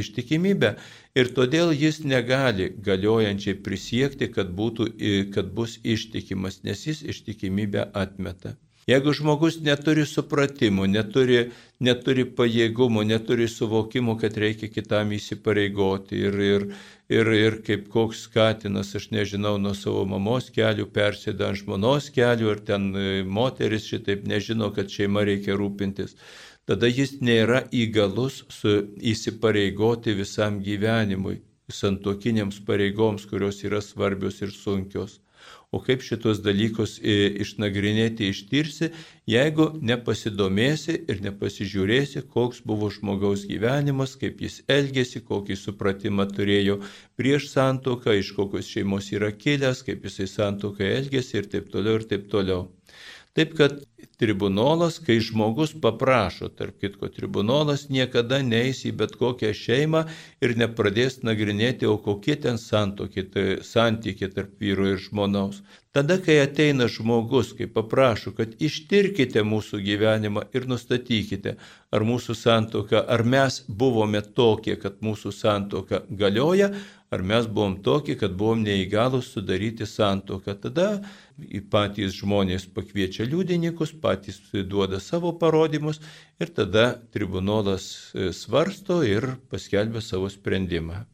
ištikimybę ir todėl jis negali galiojančiai prisiekti, kad, būtų, kad bus ištikimas, nes jis ištikimybę atmeta. Jeigu žmogus neturi supratimo, neturi, neturi pajėgumo, neturi suvokimo, kad reikia kitam įsipareigoti ir, ir, ir, ir kaip koks katinas, aš nežinau, nuo savo mamos kelių persėda ant žmonos kelių, ar ten e, moteris šitaip nežino, kad šeima reikia rūpintis, tada jis nėra įgalus su įsipareigoti visam gyvenimui, santokiniams pareigoms, kurios yra svarbios ir sunkios. O kaip šitos dalykus e, išnagrinėti, ištirsi, jeigu nepasidomėsi ir nepasižiūrėsi, koks buvo žmogaus gyvenimas, kaip jis elgėsi, kokį supratimą turėjo prieš santoką, iš kokios šeimos yra kilęs, kaip jisai santokai elgėsi ir taip toliau ir taip toliau. Taip kad tribunolas, kai žmogus paprašo, tarp kitko, tribunolas niekada neįs į bet kokią šeimą ir nepradės nagrinėti, o kokie ten santykiai tai tarp vyro ir žmonaus. Tada, kai ateina žmogus, kai paprašo, kad ištirkite mūsų gyvenimą ir nustatykite, ar mūsų santoka, ar mes buvome tokie, kad mūsų santoka galioja, ar mes buvom tokie, kad buvom neįgalus sudaryti santoką. Tada patys žmonės pakviečia liudininkus, patys duoda savo parodymus ir tada tribunolas e, svarsto ir paskelbia savo sprendimą.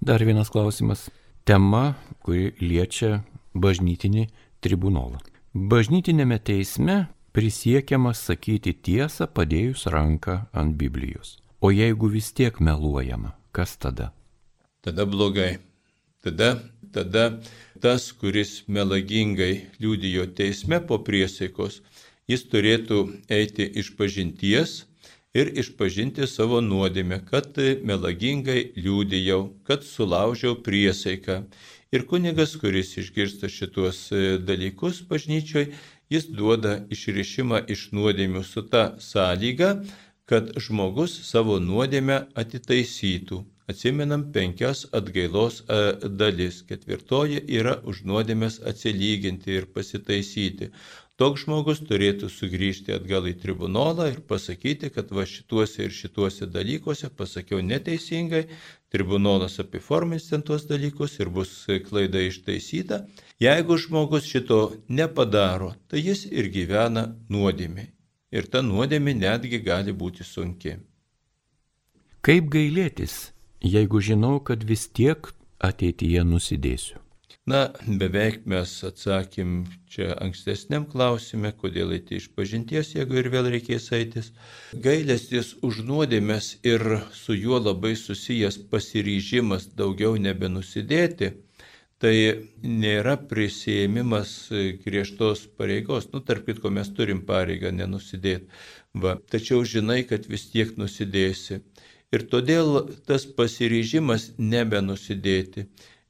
Dar vienas klausimas. Tema, kuri liečia bažnytinį tribunolą. Bažnytinėme teisme prisiekiama sakyti tiesą padėjus ranką ant Biblijos. O jeigu vis tiek meluojama, kas tada? Tada blogai. Tada, tada tas, kuris melagingai liūdijo teisme po priesaikos, jis turėtų eiti iš pažinties ir išpažinti savo nuodėmę, kad melagingai liūdėjau, kad sulaužiau priesaiką. Ir kunigas, kuris išgirsta šituos e, dalykus bažnyčioj, jis duoda išrišimą iš nuodėmių su ta sąlyga, kad žmogus savo nuodėmę atitaisytų. Atsimenam penkias atgailos e, dalis. Ketvirtoji yra už nuodėmės atsilyginti ir pasitaisyti. Toks žmogus turėtų sugrįžti atgal į tribunolą ir pasakyti, kad va šituose ir šituose dalykuose pasakiau neteisingai, tribunolas apiformins ten tuos dalykus ir bus klaida ištaisyta. Jeigu žmogus šito nepadaro, tai jis ir gyvena nuodėmiai. Ir ta nuodėmė netgi gali būti sunki. Kaip gailėtis jeigu žinau, kad vis tiek ateityje nusidėsiu? Na, beveik mes atsakym čia ankstesniam klausime, kodėl eiti iš pažinties, jeigu ir vėl reikės eitis. Gailestis už nuodėmės ir su juo labai susijęs pasiryžimas daugiau nebenusidėti, tai nėra prisėmimas griežtos pareigos. Nu, tarp kitko, mes turim pareigą nenusidėti. Va. Tačiau žinai, kad vis tiek nusidėsi. Ir todėl tas pasiryžimas nebenusidėti,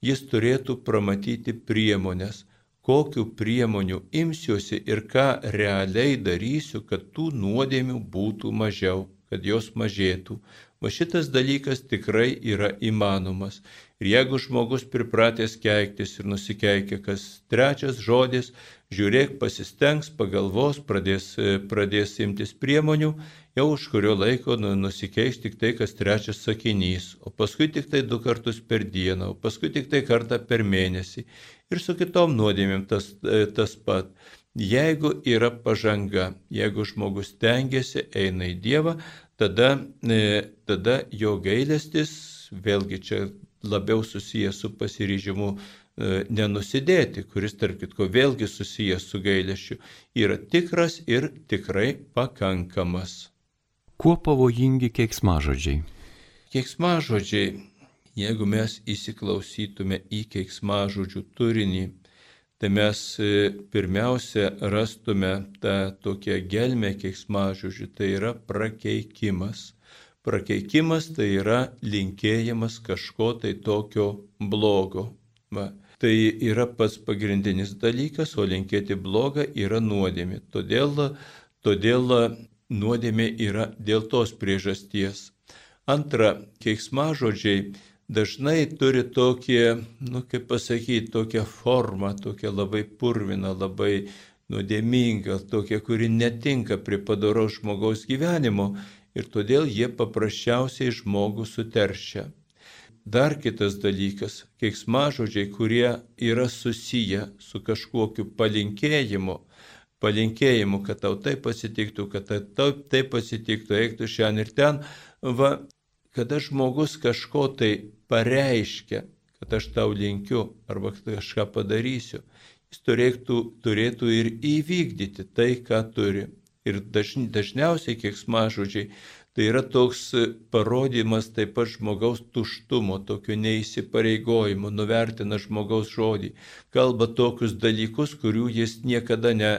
jis turėtų pramatyti priemonės, kokiu priemonių imsiuosi ir ką realiai darysiu, kad tų nuodėmių būtų mažiau, kad jos mažėtų. Va šitas dalykas tikrai yra įmanomas. Ir jeigu žmogus pripratęs keiktis ir nusikeikia kas trečias žodis, žiūrėk, pasistengs, pagalvos, pradės, pradės imtis priemonių, jau už kurio laiko nu, nusikeis tik tai kas trečias sakinys, o paskui tik tai du kartus per dieną, o paskui tik tai kartą per mėnesį. Ir su kitom nuodėmėm tas, e, tas pat. Jeigu yra pažanga, jeigu žmogus tengiasi, eina į Dievą, tada, e, tada jo gailestis, vėlgi čia labiau susijęs su pasiryžimu e, nenusidėti, kuris tarp kitko vėlgi susijęs su gailesčiu, yra tikras ir tikrai pakankamas. Kuo pavojingi keiksmažodžiai? Keiksmažodžiai, jeigu mes įsiklausytume į keiksmažodžių turinį, tai mes e, pirmiausia rastume tą tokią gelmę keiksmažodžių, tai yra prakeikimas. Prakeikimas tai yra linkėjimas kažko tai tokio blogo. Va. Tai yra pats pagrindinis dalykas, o linkėti blogą yra nuodėmė. Todėl, todėl nuodėmė yra dėl tos priežasties. Antra, keiksmažodžiai dažnai turi tokį, nu kaip pasakyti, tokią formą, tokią labai purviną, labai nuodėmingą, tokią, kuri netinka prie padoro žmogaus gyvenimo ir todėl jie paprasčiausiai žmogų suteršia. Dar kitas dalykas - keiksmažodžiai, kurie yra susiję su kažkokiu palinkėjimu, palinkėjimu, kad tau taip pasitiktų, kad tau taip pasitiktų, eiktų šiandien ir ten, va, kada žmogus kažko tai pareiškia, kad aš tau linkiu arba kažką padarysiu, jis turėtų, turėtų ir įvykdyti tai, ką turi. Ir dažniausiai, kiek smažodžiai, Tai yra toks parodymas taip pat žmogaus tuštumo, tokio neįsipareigojimo, nuvertina žmogaus žodį, kalba tokius dalykus, kurių jis niekada, ne,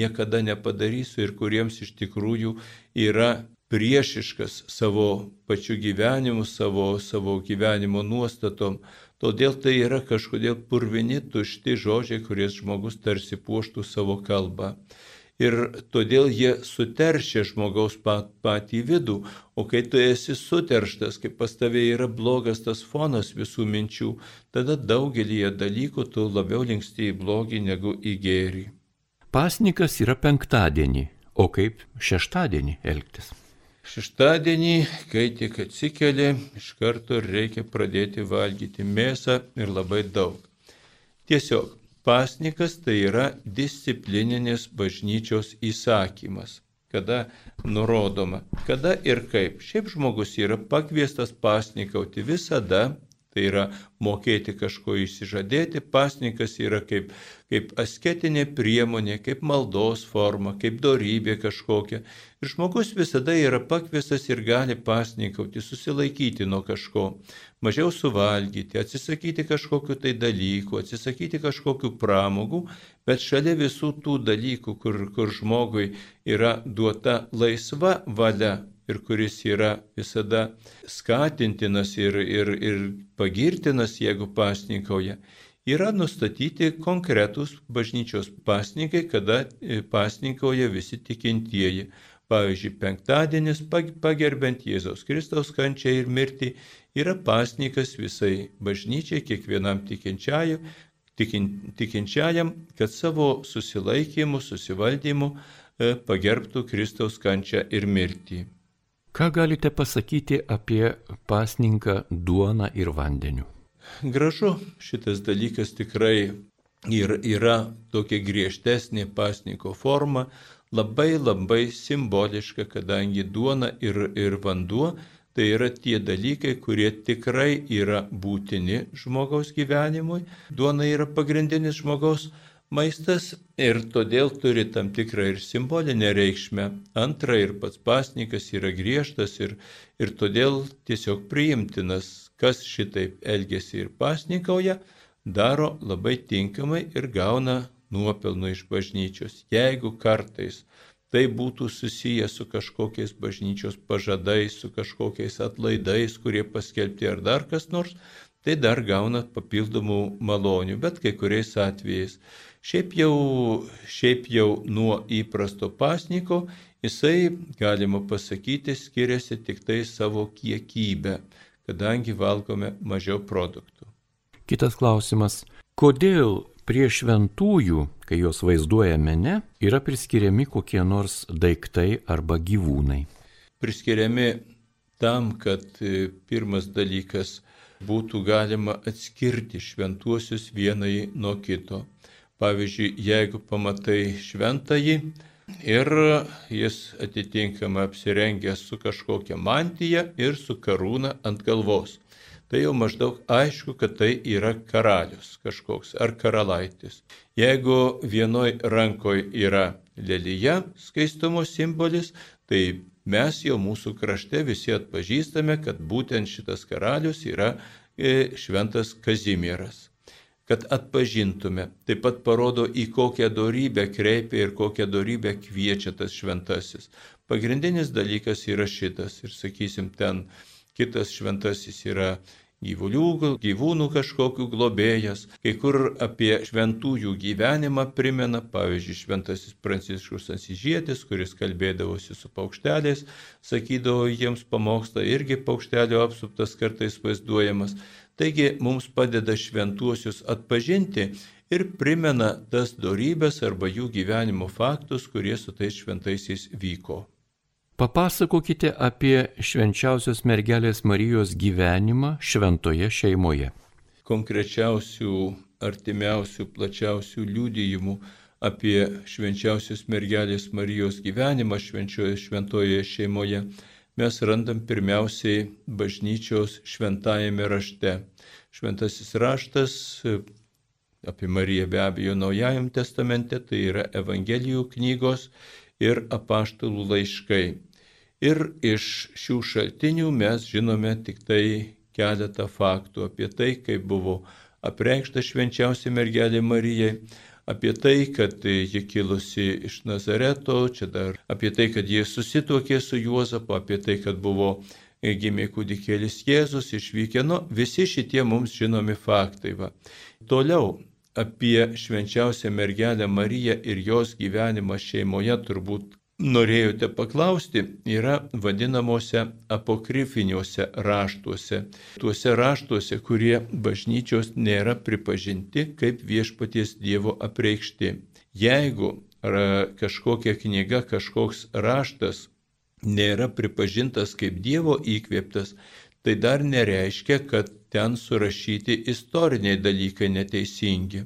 niekada nepadarys ir kuriems iš tikrųjų yra priešiškas savo pačiu gyvenimu, savo, savo gyvenimo nuostatom. Todėl tai yra kažkodėl purvini, tušti žodžiai, kuriais žmogus tarsi puoštų savo kalbą ir todėl jie suteršia žmogaus pat, patį vidų, o kai tu esi suterštas, kai pas tavai yra blogas tas fonas visų minčių, tada daugelį dalykų tu labiau linksti į blogį negu į gėrį. Pasnikas yra penktadienį, o kaip šeštadienį elgtis? Šeštadienį, kai tik atsikeli, iš karto reikia pradėti valgyti mėsą ir labai daug. Tiesiog Pasnikas tai yra disciplininis bažnyčios įsakymas, kada nurodoma, kada ir kaip. Šiaip žmogus yra pakviestas pasnikauti visada, tai yra mokėti kažko įsižadėti, pasnikas yra kaip, kaip asketinė priemonė, kaip maldos forma, kaip dorybė kažkokia. Ir žmogus visada yra pakviestas ir gali pasnikauti, susilaikyti nuo kažko mažiau suvalgyti, atsisakyti kažkokiu tai dalyku, atsisakyti kažkokiu pramogų, bet šalia visų tų dalykų, kur, kur žmogui yra duota laisva valia ir kuris yra visada skatintinas ir, ir, ir pagirtinas, jeigu pasninkauja, yra nustatyti konkretūs bažnyčios pasninkai, kada pasninkauja visi tikintieji. Pavyzdžiui, penktadienis pagerbent Jėzaus Kristaus kančią ir mirtį yra pasnikas visai bažnyčiai, kiekvienam tikinčiajam, tikin, tikinčiajam, kad savo susilaikymu, susivaldymu e, pagerbtų Kristaus kančią ir mirtį. Ką galite pasakyti apie pasninką duoną ir vandeniu? Gražu, šitas dalykas tikrai ir yra tokia griežtesnė pasniko forma, labai labai simboliška, kadangi duona ir, ir vanduo tai yra tie dalykai, kurie tikrai yra būtini žmogaus gyvenimui. Duona yra pagrindinis žmogaus maistas ir todėl turi tam tikrą ir simbolinę reikšmę. Antra, ir pats pasnikas yra griežtas ir, ir todėl tiesiog priimtinas, kas šitaip elgesi ir pasnikauja, daro labai tinkamai ir gauna nuopelnų iš bažnyčios. Jeigu kartais tai būtų susiję su kažkokiais bažnyčios pažadais, su kažkokiais atlaidais, kurie paskelbti ar dar kas nors, tai dar gauna papildomų malonių, bet kai kuriais atvejais. Šiaip jau, šiaip jau nuo įprasto pasniko jisai, galima pasakyti, skiriasi tik tai savo kiekybę, kadangi valgome mažiau produktų. Kitas klausimas. Kodėl Prie šventųjų, kai juos vaizduoja mene, yra priskiriami kokie nors daiktai arba gyvūnai. Priskiriami tam, kad e, pirmas dalykas būtų galima atskirti šventuosius vienai nuo kito. Pavyzdžiui, jeigu pamatai šventąjį ir jis atitinkamai apsirengęs su kažkokia mantija ir su karūna ant galvos tai jau maždaug aišku, kad tai yra karalius kažkoks ar karalaitis. Jeigu vienoj rankoje yra lelyje skaistumo simbolis, tai mes jau mūsų krašte visi atpažįstame, kad būtent šitas karalius yra e, šventas Kazimieras kad atpažintume. Taip pat parodo, į kokią darybę kreipia ir kokią darybę kviečia tas šventasis. Pagrindinis dalykas yra šitas. Ir sakysim, ten kitas šventasis yra gyvulių, gyvūnų kažkokių globėjas, kai kur apie šventųjų gyvenimą primena, pavyzdžiui, šventasis Pranciškus Asižėtis, kuris kalbėdavosi su paukšteliais, sakydavo jiems pamokslą, irgi paukštelio apsuptas kartais vaizduojamas. Taigi mums padeda šventuosius atpažinti ir primena tas darybės arba jų gyvenimo faktus, kurie su tais šventaisiais vyko. Papasakokite apie švenčiausios mergelės Marijos gyvenimą šventoje šeimoje. Konkrečiausių, artimiausių, plačiausių liūdėjimų apie švenčiausios mergelės Marijos gyvenimą švenčioje šventoje šeimoje mes randam pirmiausiai bažnyčios šventajame rašte. Šventasis raštas apie Mariją be abejo Naujajam testamente, tai yra Evangelijų knygos ir apaštalų laiškai. Ir iš šių šaltinių mes žinome tik tai keletą faktų apie tai, kaip buvo apreikšta švenčiausia mergelė Marijai, apie tai, kad ji kilusi iš Nazareto, čia dar apie tai, kad ji susituokė su Juozapu, apie tai, kad buvo gimė kūdikėlis Jėzus, išvykė, nu, visi šitie mums žinomi faktai. Va. Toliau apie švenčiausią mergelę Mariją ir jos gyvenimą šeimoje turbūt norėjote paklausti, yra vadinamuose apokrifiniuose raštuose. Tuose raštuose, kurie bažnyčios nėra pripažinti kaip viešpaties Dievo apreikšti. Jeigu kažkokia knyga, kažkoks raštas nėra pripažintas kaip Dievo įkvėptas, tai dar nereiškia, kad ten surašyti istoriniai dalykai neteisingi.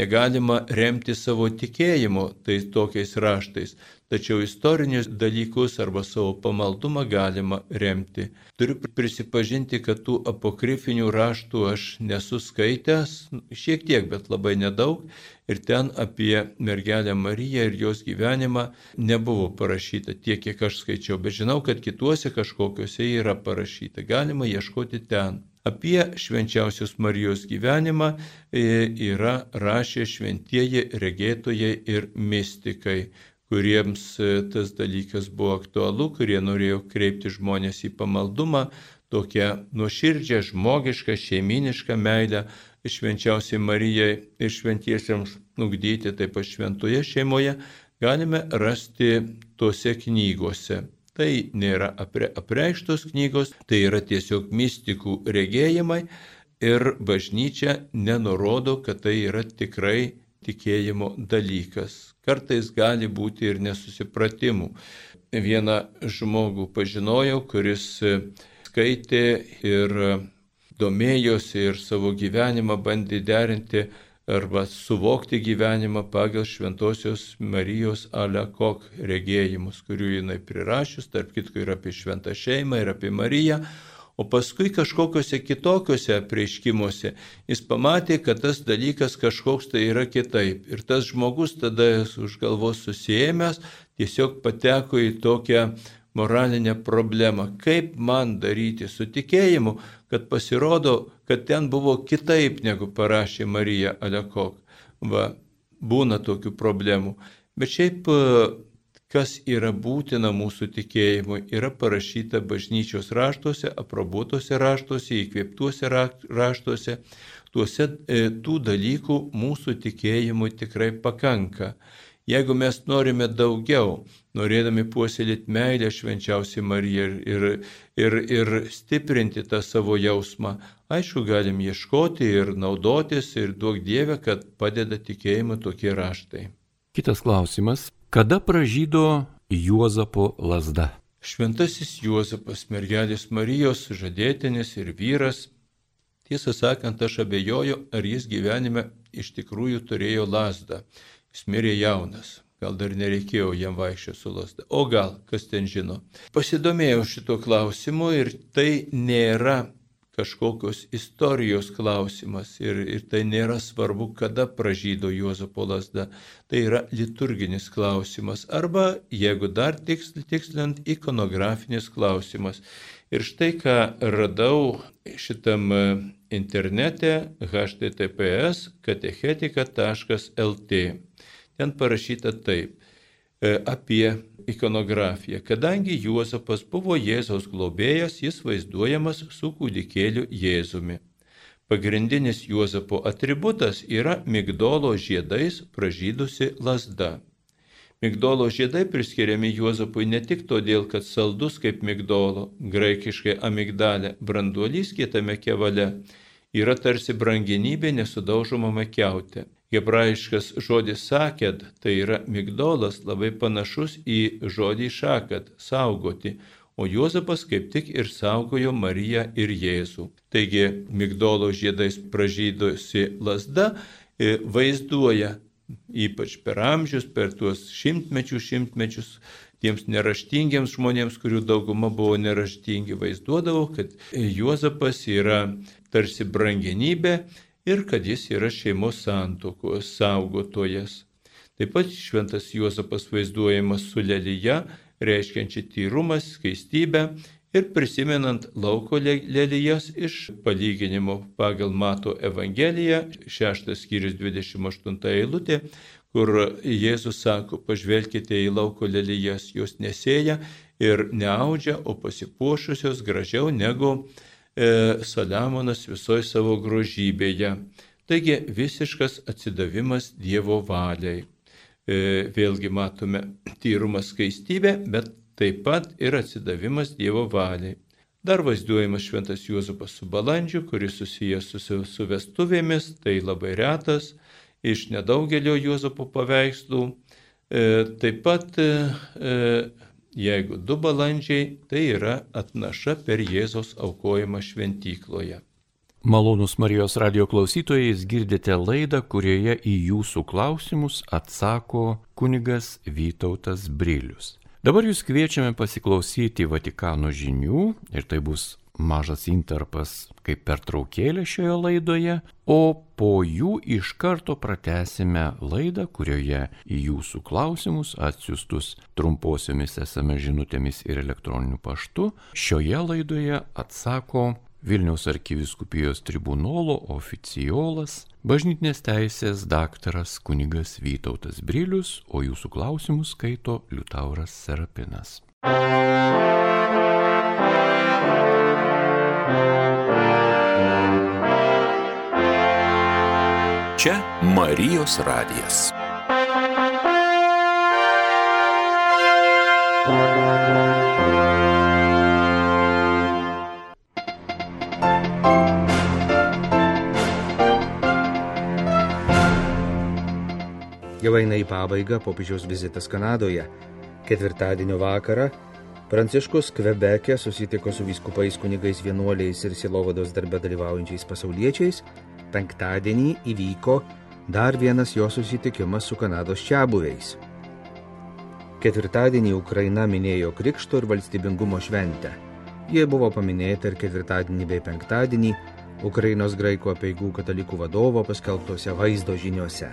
Negalima remti savo tikėjimo tais tokiais raštais, tačiau istorinius dalykus arba savo pamaldumą galima remti. Turiu prisipažinti, kad tų apokrifinių raštų aš nesu skaitęs, šiek tiek, bet labai nedaug, ir ten apie mergelę Mariją ir jos gyvenimą nebuvo parašyta tiek, kiek aš skaičiau, bet žinau, kad kituose kažkokiuose yra parašyta, galima ieškoti ten. Apie švenčiausios Marijos gyvenimą e, yra rašę šventieji regėtojai ir mystikai, kuriems e, tas dalykas buvo aktualu, kurie norėjo kreipti žmonės į pamaldumą, tokią nuoširdžią, žmogišką, šeiminišką meilę švenčiausiai Marijai ir šventiesiems nugdyti taip pat šventoje šeimoje, galime rasti tose knygose. Tai nėra apre, apreikštos knygos, tai yra tiesiog mistikų regėjimai ir bažnyčia nenurodo, kad tai yra tikrai tikėjimo dalykas. Kartais gali būti ir nesusipratimų. Vieną žmogų pažinojau, kuris skaitė ir domėjosi ir savo gyvenimą bandė derinti arba suvokti gyvenimą pagal Šventojios Marijos Alekok regėjimus, kurių jinai prirašius, tarp kitko ir apie šventą šeimą, ir apie Mariją. O paskui kažkokiuose kitokiuose prieškimuose jis pamatė, kad tas dalykas kažkoks tai yra kitaip. Ir tas žmogus tada už galvos susijęs tiesiog pateko į tokią moralinę problemą. Kaip man daryti su tikėjimu, kad pasirodo, kad ten buvo kitaip, negu parašė Marija Alekok. Va, būna tokių problemų. Bet šiaip, kas yra būtina mūsų tikėjimui, yra parašyta bažnyčios raštuose, aprobuotose raštuose, įkvėptuose raštuose. Tuose e, tų dalykų mūsų tikėjimui tikrai pakanka. Jeigu mes norime daugiau, norėdami puoselėti meilę švenčiausiai Marijai ir, ir, ir stiprinti tą savo jausmą, aišku, galim ieškoti ir naudotis ir duok Dievę, kad padeda tikėjimu tokie raštai. Kitas klausimas. Kada pražydo Juozapo lasda? Šventasis Juozapas, mergelės Marijos žadėtinis ir vyras. Tiesą sakant, aš abejoju, ar jis gyvenime iš tikrųjų turėjo lasdą. Jis mirė jaunas, gal dar nereikėjo jam vaikščioti su lasda. O gal, kas ten žino. Pasidomėjau šito klausimu ir tai nėra kažkokios istorijos klausimas ir, ir tai nėra svarbu, kada pražydo Juozapo lasda. Tai yra liturginis klausimas arba, jeigu dar tiksl, tiksliant, ikonografinis klausimas. Ir štai ką radau šitam internete https katechetika.lt. Ten parašyta taip e, apie ikonografiją. Kadangi Juozapas buvo Jėzaus globėjas, jis vaizduojamas su kūdikėliu Jėzumi. Pagrindinis Juozapo atributas yra migdolo žiedais pražydusi lasda. Migdolo žiedai priskiriami Juozapui ne tik todėl, kad saldus kaip migdolo, graikiškai amigdalė, branduolys kietame kevale, yra tarsi brangenybė nesudaužomame keute. Hebrajiškas žodis sakėd, tai yra migdolas, labai panašus į žodį šakat - saugoti, o Juozapas kaip tik ir saugojo Mariją ir Jėzų. Taigi migdolo žiedais pražydosi lasda e, vaizduoja ypač per amžius, per tuos šimtmečius, šimtmečius, tiems neraštingiems žmonėms, kurių dauguma buvo neraštingi, vaizduodavo, kad Juozapas yra tarsi brangenybė ir kad jis yra šeimos santokos saugotojas. Taip pat šventas Juozapas vaizduojamas su lelyje, reiškiančia tyrumą, skaistybę ir prisimenant lauko lelyjas iš palyginimo pagal Mato Evangeliją, 6 skyrius 28 eilutė, kur Jėzus sako, pažvelkite į lauko lelyjas, jos nesėja ir neaudžia, o pasipuošusios gražiau negu Saliamonas visoje savo grožybėje. Taigi visiškas atsidavimas Dievo valiai. E, vėlgi matome tyrumą skaistybę, bet taip pat ir atsidavimas Dievo valiai. Dar vaizduojamas šventas Juozapas su balandžiu, kuris susijęs su, su vestuvėmis, tai labai retas iš nedaugelio Juozapo paveikslų. E, taip pat e, Jeigu du balandžiai, tai yra atnaša per Jėzos aukojimą šventykloje. Malonus Marijos radio klausytojais girdite laidą, kurioje į jūsų klausimus atsako kunigas Vytautas Brilius. Dabar jūs kviečiame pasiklausyti Vatikano žinių ir tai bus mažas intarpas kaip pertraukėlė šioje laidoje, o po jų iš karto pratesime laidą, kurioje į jūsų klausimus atsiustus trumposiomis esame žinutėmis ir elektroniniu paštu šioje laidoje atsako Vilniaus arkiviskupijos tribunolo oficiolas, bažnytinės teisės daktaras kunigas Vytautas Brilius, o jūsų klausimus skaito Liutauras Serapinas. Čia Marijos radijas. Jau eina į pabaigą popiežiaus vizitas Kanadoje. Ketvirtadienio vakarą Pranciškus Kvebeke susitiko su vyskupais kunigais vienuoliais ir silovados darbe dalyvaujančiais pasauliečiais penktadienį įvyko dar vienas jo susitikimas su Kanados čiabuviais. Ketvirtadienį Ukraina minėjo Krikšto ir valstybingumo šventę. Jie buvo paminėta ir ketvirtadienį bei penktadienį Ukrainos graikų apieigų katalikų vadovo paskelbtose vaizdo žiniuose.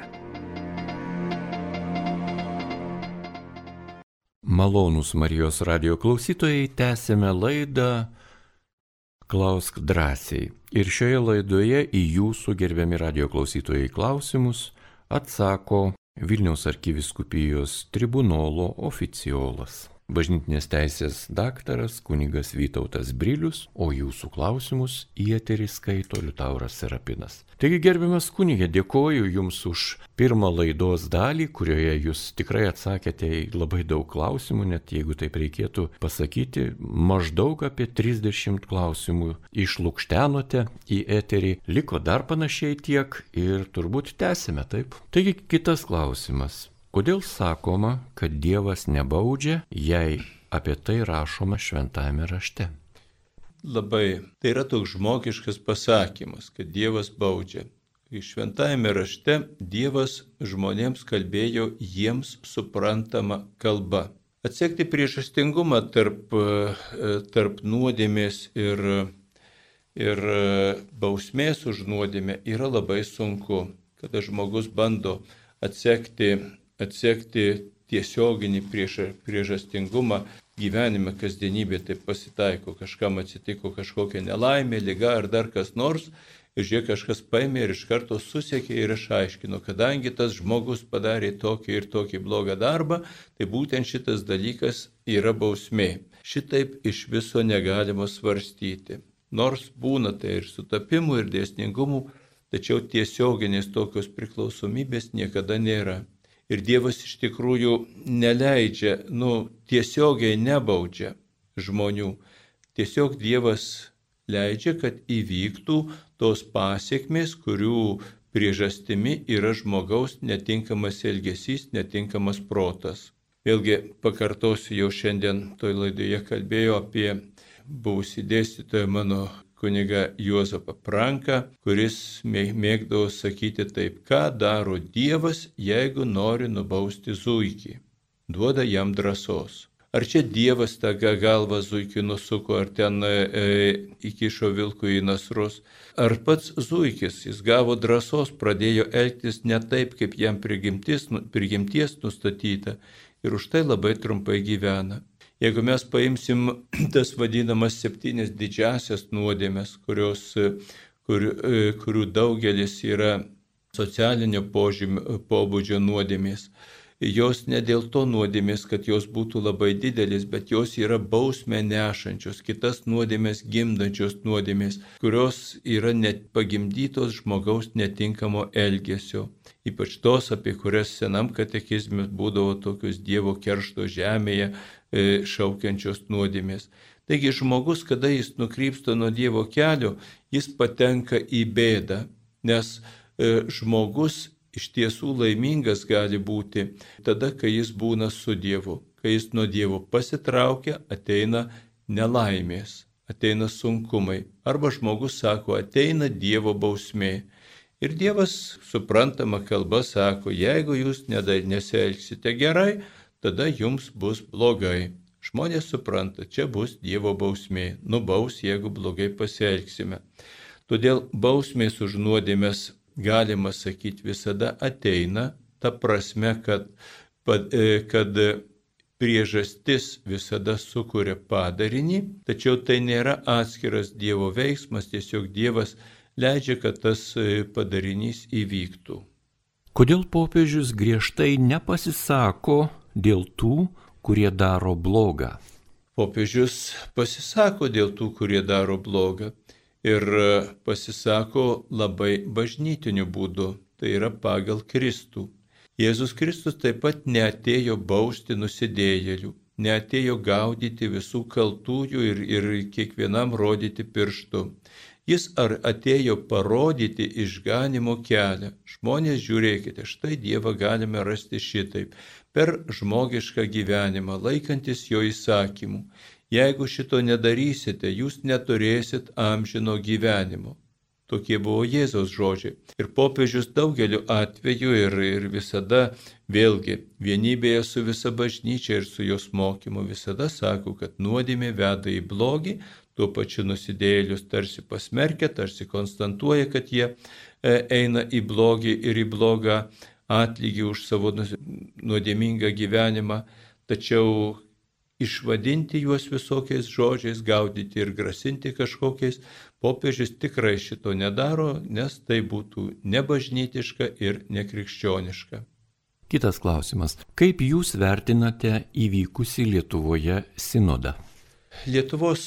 Malonūs Marijos radio klausytojai, tęsėme laidą Klausk drąsiai. Ir šioje laidoje į jūsų gerbiami radio klausytojai klausimus atsako Vilniaus arkiviskupijos tribunolo oficiolas bažnytinės teisės daktaras kunigas Vytautas Brilius, o jūsų klausimus į eterį skaito Liutauras Serapinas. Taigi gerbiamas kunigė, dėkoju Jums už pirmą laidos dalį, kurioje Jūs tikrai atsakėte į labai daug klausimų, net jeigu taip reikėtų pasakyti, maždaug apie 30 klausimų išlūkštenote į eterį, liko dar panašiai tiek ir turbūt tęsime taip. Taigi kitas klausimas. Kodėl sakoma, kad Dievas nebaudžia, jei apie tai rašoma šventajame rašte? Labai. Tai yra toks žmogiškas pasakymas, kad Dievas baudžia. Šventajame rašte Dievas žmonėms kalbėjo jiems suprantama kalba. Atsekti priežastingumą tarp, tarp nuodėmės ir, ir bausmės už nuodėmę yra labai sunku, kada žmogus bando atsekti atsekti tiesioginį priežastingumą gyvenime, kasdienybė taip pasitaiko, kažkam atsitiko kažkokia nelaimė, lyga ar dar kas nors Ir žiūrėk, kažkas paėmė ir iš karto susiekė ir išaiškino, kadangi tas žmogus padarė tokį ir tokį blogą darbą, tai būtent šitas dalykas yra bausmė. Šitaip iš viso negalima svarstyti. Nors būna tai ir sutapimų, ir dėsningumų, tačiau tiesioginės tokios priklausomybės niekada nėra. Ir Dievas iš tikrųjų neleidžia, nu, tiesiogiai nebaudžia žmonių. Tiesiog Dievas leidžia, kad įvyktų tos pasiekmes, kurių priežastimi yra žmogaus netinkamas elgesys, netinkamas protas. Vėlgi pakartosiu, jau šiandien toj laidoje kalbėjau apie buvusį dėstytoją mano kuniga Juozapą Pranką, kuris mėgdavo sakyti taip, ką daro Dievas, jeigu nori nubausti zuikį. Duoda jam drąsos. Ar čia Dievas tą galvą zuikį nusuko, ar ten e, įkišo vilkų į nasrus, ar pats zuikis, jis gavo drąsos, pradėjo elgtis ne taip, kaip jam prigimties, prigimties nustatyta ir už tai labai trumpai gyvena. Jeigu mes paimsim tas vadinamas septynis didžiasias nuodėmės, kurios, kur, kurių daugelis yra socialinio požymio, pobūdžio nuodėmės, jos ne dėl to nuodėmės, kad jos būtų labai didelis, bet jos yra bausmę nešančios, kitas nuodėmės gimdančios nuodėmės, kurios yra net pagimdytos žmogaus netinkamo elgesio. Ypač tos, apie kurias senam katekizme būdavo tokius Dievo keršto žemėje, E, šaukiančios nuodėmės. Taigi žmogus, kada jis nukrypsta nuo Dievo kelio, jis patenka į bėdą, nes e, žmogus iš tiesų laimingas gali būti tada, kai jis būna su Dievu. Kai jis nuo Dievo pasitraukia, ateina nelaimės, ateina sunkumai. Arba žmogus sako, ateina Dievo bausmė. Ir Dievas suprantama kalba sako, jeigu jūs nesielgsite gerai, tada jums bus blogai. Žmonės supranta, čia bus Dievo bausmė, nubaus, jeigu blogai pasielgsime. Todėl bausmės už nuodėmės, galima sakyti, visada ateina, ta prasme, kad, e, kad priežastis visada sukuria padarinį, tačiau tai nėra atskiras Dievo veiksmas, tiesiog Dievas leidžia, kad tas e, padarinys įvyktų. Kodėl popiežius griežtai nepasisako dėl tų, kurie daro blogą. Popiežius pasisako dėl tų, kurie daro blogą ir pasisako labai bažnytiniu būdu, tai yra pagal Kristų. Jėzus Kristus taip pat neatėjo bausti nusidėjėlių, neatėjo gaudyti visų kaltųjų ir, ir kiekvienam rodyti pirštu. Jis ar atėjo parodyti išganimo kelią. Žmonės žiūrėkite, štai Dievą galime rasti šitaip per žmogišką gyvenimą, laikantis jo įsakymų. Jeigu šito nedarysite, jūs neturėsit amžino gyvenimo. Tokie buvo Jėzaus žodžiai. Ir popiežius daugeliu atveju ir, ir visada, vėlgi, vienybėje su visa bažnyčia ir su jos mokymu visada sako, kad nuodėmė veda į blogį, tuo pačiu nusidėjėlius tarsi pasmerkia, tarsi konstantuoja, kad jie e, eina į blogį ir į blogą atlygį už savo nuodėmingą gyvenimą, tačiau išvadinti juos visokiais žodžiais, gaudyti ir grasinti kažkokiais, popiežius tikrai šito nedaro, nes tai būtų nebažnytiška ir nekrikščioniška. Kitas klausimas. Kaip Jūs vertinate įvykusi Lietuvoje sinodą? Lietuvos,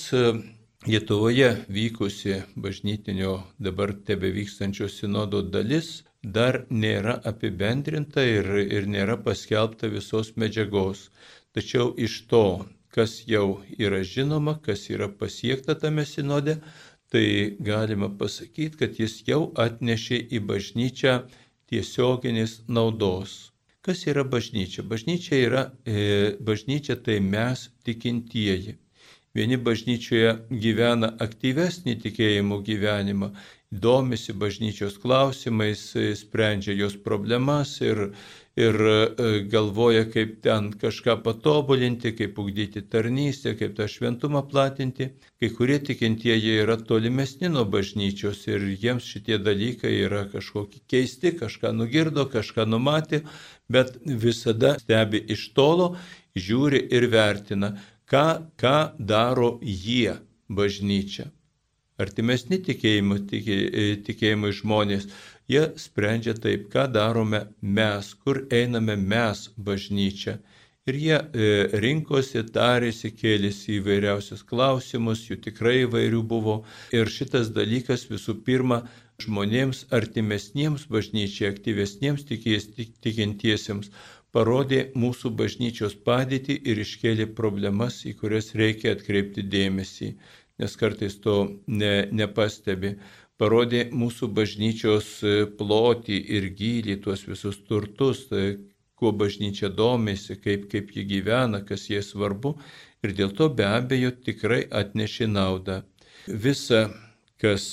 Lietuvoje vykusi bažnytinio dabar tebe vykstančio sinodo dalis dar nėra apibendrinta ir, ir nėra paskelbta visos medžiagos. Tačiau iš to, kas jau yra žinoma, kas yra pasiekta tame sinode, tai galima pasakyti, kad jis jau atnešė į bažnyčią tiesioginės naudos. Kas yra bažnyčia? Bažnyčia yra, e, bažnyčia tai mes tikintieji. Vieni bažnyčioje gyvena aktyvesnį tikėjimo gyvenimą, domisi bažnyčios klausimais, sprendžia jos problemas ir, ir e, galvoja, kaip ten kažką patobulinti, kaip ugdyti tarnystę, kaip tą šventumą platinti. Kai kurie tikintieji yra tolimesni nuo bažnyčios ir jiems šitie dalykai yra kažkokie keisti, kažką nugirdo, kažką numatė, bet visada stebi iš tolo, žiūri ir vertina ką, ką daro jie bažnyčia. Artimesni tikėjimo, tikė, tikėjimai žmonės, jie sprendžia taip, ką darome mes, kur einame mes bažnyčia. Ir jie e, rinkosi, tarėsi, kėlėsi įvairiausius klausimus, jų tikrai įvairių buvo. Ir šitas dalykas visų pirma žmonėms artimesniems bažnyčiai, aktyvesniems tikintiesiems parodė mūsų bažnyčios padėtį ir iškėlė problemas, į kurias reikia atkreipti dėmesį, nes kartais to ne, nepastebi. Parodė mūsų bažnyčios plotį ir gilį, tuos visus turtus, tai kuo bažnyčia domisi, kaip, kaip ji gyvena, kas jai svarbu ir dėl to be abejo tikrai atneši naudą. Visa, kas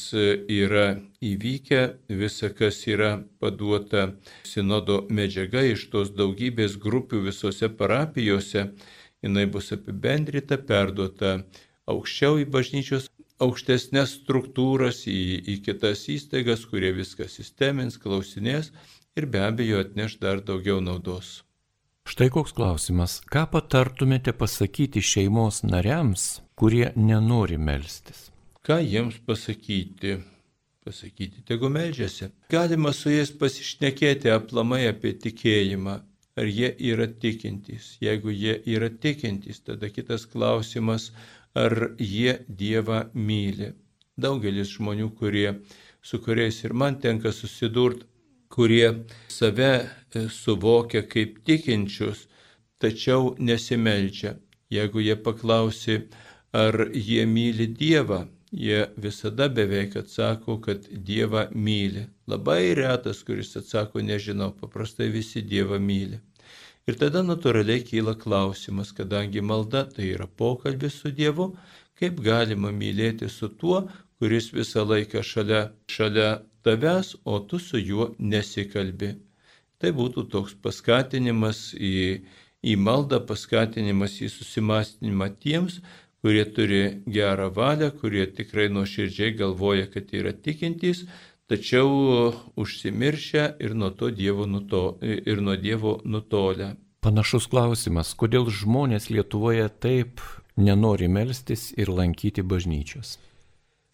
yra įvykę, visa, kas yra paduota sinodo medžiaga iš tos daugybės grupių visose parapijose, jinai bus apibendrita, perduota aukščiau į bažnyčios aukštesnės struktūras, į, į kitas įstaigas, kurie viską sistemins, klausinės ir be abejo atneš dar daugiau naudos. Štai koks klausimas. Ką patartumėte pasakyti šeimos nariams, kurie nenori melstis? Ką jiems pasakyti? Pasakyti, tegu melžiasi. Galima su jais pasišnekėti aplamai apie tikėjimą. Ar jie yra tikintys? Jeigu jie yra tikintys, tada kitas klausimas, ar jie Dievą myli. Daugelis žmonių, kurie, su kuriais ir man tenka susidurti, kurie save e, suvokia kaip tikinčius, tačiau nesimeldžia. Jeigu jie paklausi, ar jie myli Dievą, jie visada beveik atsako, kad Dievą myli. Labai retas, kuris atsako, nežinau, paprastai visi Dievą myli. Ir tada natūraliai kyla klausimas, kadangi malda tai yra pokalbis su Dievu, kaip galima mylėti su tuo, kuris visą laiką šalia, šalia tavęs, o tu su juo nesikalbi. Tai būtų toks paskatinimas į, į maldą, paskatinimas į susimastymą tiems, kurie turi gerą valią, kurie tikrai nuoširdžiai galvoja, kad yra tikintys, tačiau užsimiršę ir nuo, dievo nuto, ir nuo Dievo nutolę. Panašus klausimas, kodėl žmonės Lietuvoje taip nenori melstis ir lankyti bažnyčios?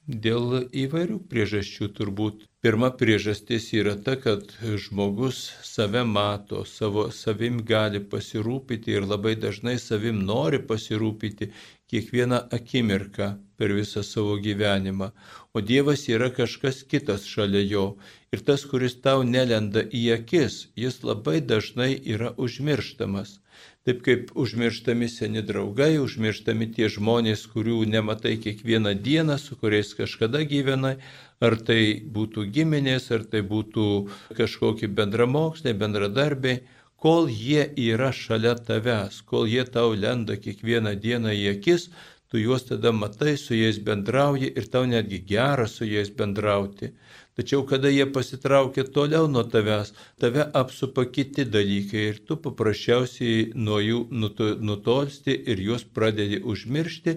Dėl įvairių priežasčių turbūt. Pirma priežastis yra ta, kad žmogus save mato, savo savim gali pasirūpyti ir labai dažnai savim nori pasirūpyti kiekvieną akimirką per visą savo gyvenimą. O Dievas yra kažkas kitas šalia jo. Ir tas, kuris tau nelenda į akis, jis labai dažnai yra užmirštamas. Taip kaip užmirštami seni draugai, užmirštami tie žmonės, kurių nematai kiekvieną dieną, su kuriais kažkada gyvenai, ar tai būtų giminės, ar tai būtų kažkokie bendramoksliai, bendradarbiai, kol jie yra šalia tavęs, kol jie tau lenda kiekvieną dieną į akis, tu juos tada matai, su jais bendrauji ir tau netgi gera su jais bendrauti. Tačiau kada jie pasitraukia toliau nuo tavęs, tave apsupa kiti dalykai ir tu paprasčiausiai nuo jų nutolsti ir juos pradedi užmiršti,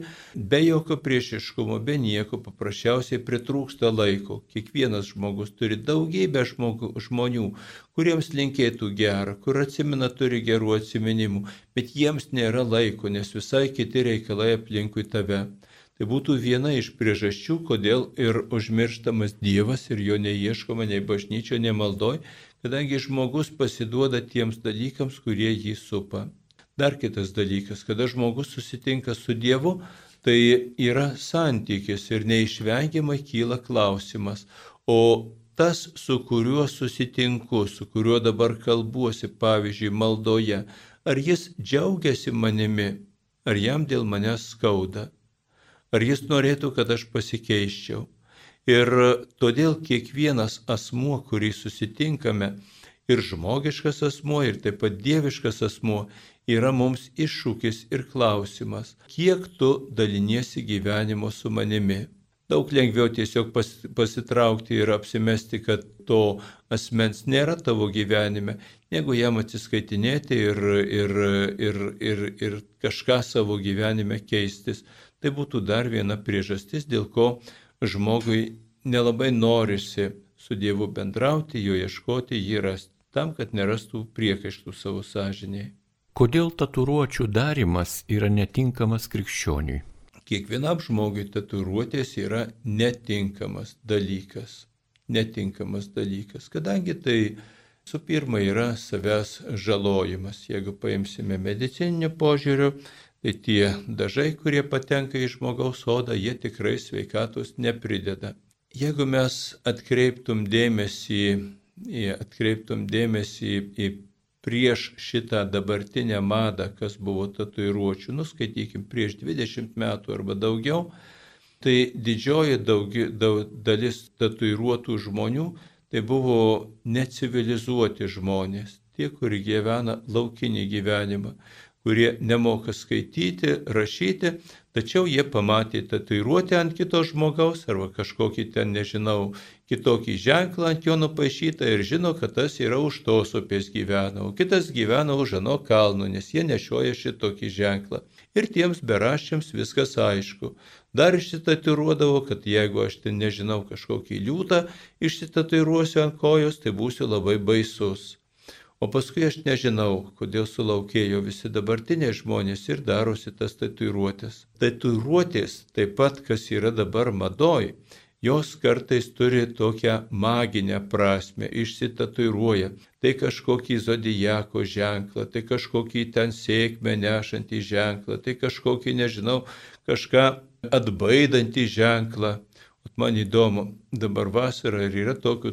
be jokio priešiškumo, be nieko, paprasčiausiai pritrūksta laiko. Kiekvienas žmogus turi daugybę žmogų, žmonių, kuriems linkėtų gerą, kur atsimena turi gerų atsiminimų, bet jiems nėra laiko, nes visai kiti reikalai aplinkui tave. Tai būtų viena iš priežasčių, kodėl ir užmirštamas Dievas ir jo neieškoma nei bažnyčio, nei maldoj, kadangi žmogus pasiduoda tiems dalykams, kurie jį supa. Dar kitas dalykas, kada žmogus susitinka su Dievu, tai yra santykis ir neišvengiamai kyla klausimas, o tas, su kuriuo susitinku, su kuriuo dabar kalbuosi, pavyzdžiui, maldoje, ar jis džiaugiasi manimi, ar jam dėl manęs skauda ar jis norėtų, kad aš pasikeiščiau. Ir todėl kiekvienas asmuo, kurį susitinkame, ir žmogiškas asmuo, ir taip pat dieviškas asmuo, yra mums iššūkis ir klausimas, kiek tu daliniesi gyvenimo su manimi. Daug lengviau tiesiog pas, pasitraukti ir apsimesti, kad to asmens nėra tavo gyvenime, negu jam atsiskaitinėti ir, ir, ir, ir, ir kažką savo gyvenime keistis. Tai būtų dar viena priežastis, dėl ko žmogui nelabai norisi su Dievu bendrauti, jo ieškoti, jį rasti, tam, kad nerastų priekaištų savo sąžiniai. Kodėl tatuiruočių darimas yra netinkamas krikščioniui? kiekvienam žmogui tatuiruotės yra netinkamas dalykas. Netinkamas dalykas, kadangi tai su pirma yra savęs žalojimas. Jeigu paimsime medicininiu požiūriu, tai tie dažai, kurie patenka į žmogaus odą, jie tikrai sveikatos neprideda. Jeigu mes atkreiptum dėmesį, atkreiptum dėmesį į prieš šitą dabartinę madą, kas buvo tatuiruočių, nuskaitykim, prieš 20 metų arba daugiau, tai didžioji daugi, daug, dalis tatuiruotų žmonių tai buvo necivilizuoti žmonės, tie, kurie gyvena laukinį gyvenimą, kurie nemoka skaityti, rašyti, tačiau jie pamatė tatuiruotę ant kito žmogaus arba kažkokį ten, nežinau, kitokį ženklą ant jo nupaišytą ir žino, kad tas yra už tos upės gyvena, o kitas gyvena už ano kalno, nes jie nešioja šitokį ženklą. Ir tiems beraščiams viskas aišku. Dar išsitatiruodavo, kad jeigu aš ten nežinau kažkokį liūtą, išsitatiruosiu ant kojos, tai būsiu labai baisus. O paskui aš nežinau, kodėl sulaukėjo visi dabartiniai žmonės ir darosi tas tatuiruotės. Tatuiruotės taip pat, kas yra dabar madoj, jos kartais turi tokią maginę prasme, išsitatuiruoja. Tai kažkokį zodijako ženklą, tai kažkokį ten sėkmę nešantį ženklą, tai kažkokį, nežinau, kažką atbaidantį ženklą. Man įdomu, dabar vasara ir yra tokių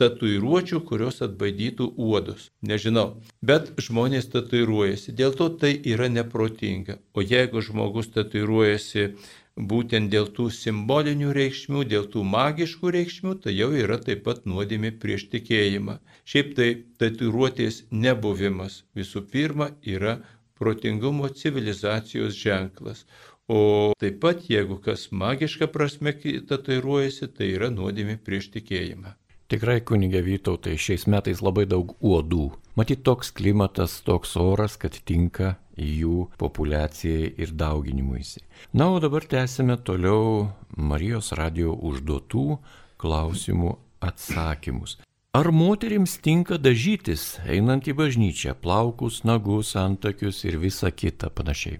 tatuiruočių, kurios atbaidytų uodus. Nežinau, bet žmonės tatuiruojasi. Dėl to tai yra neprotinga. O jeigu žmogus tatuiruojasi būtent dėl tų simbolinių reikšmių, dėl tų magiškų reikšmių, tai jau yra taip pat nuodėmė prieš tikėjimą. Šiaip tai tatuiruotės nebuvimas visų pirma yra protingumo civilizacijos ženklas. O taip pat, jeigu kas magiška prasme tatuiruojasi, tai yra nuodėmė prieš tikėjimą. Tikrai kunigė Vytautai šiais metais labai daug uodų. Matyt, toks klimatas, toks oras, kad tinka jų populiacijai ir dauginimuisi. Na, o dabar tęsime toliau Marijos radio užduotų klausimų atsakymus. Ar moterims tinka dažytis, einant į bažnyčią, plaukus, nagus, antakius ir visa kita panašiai?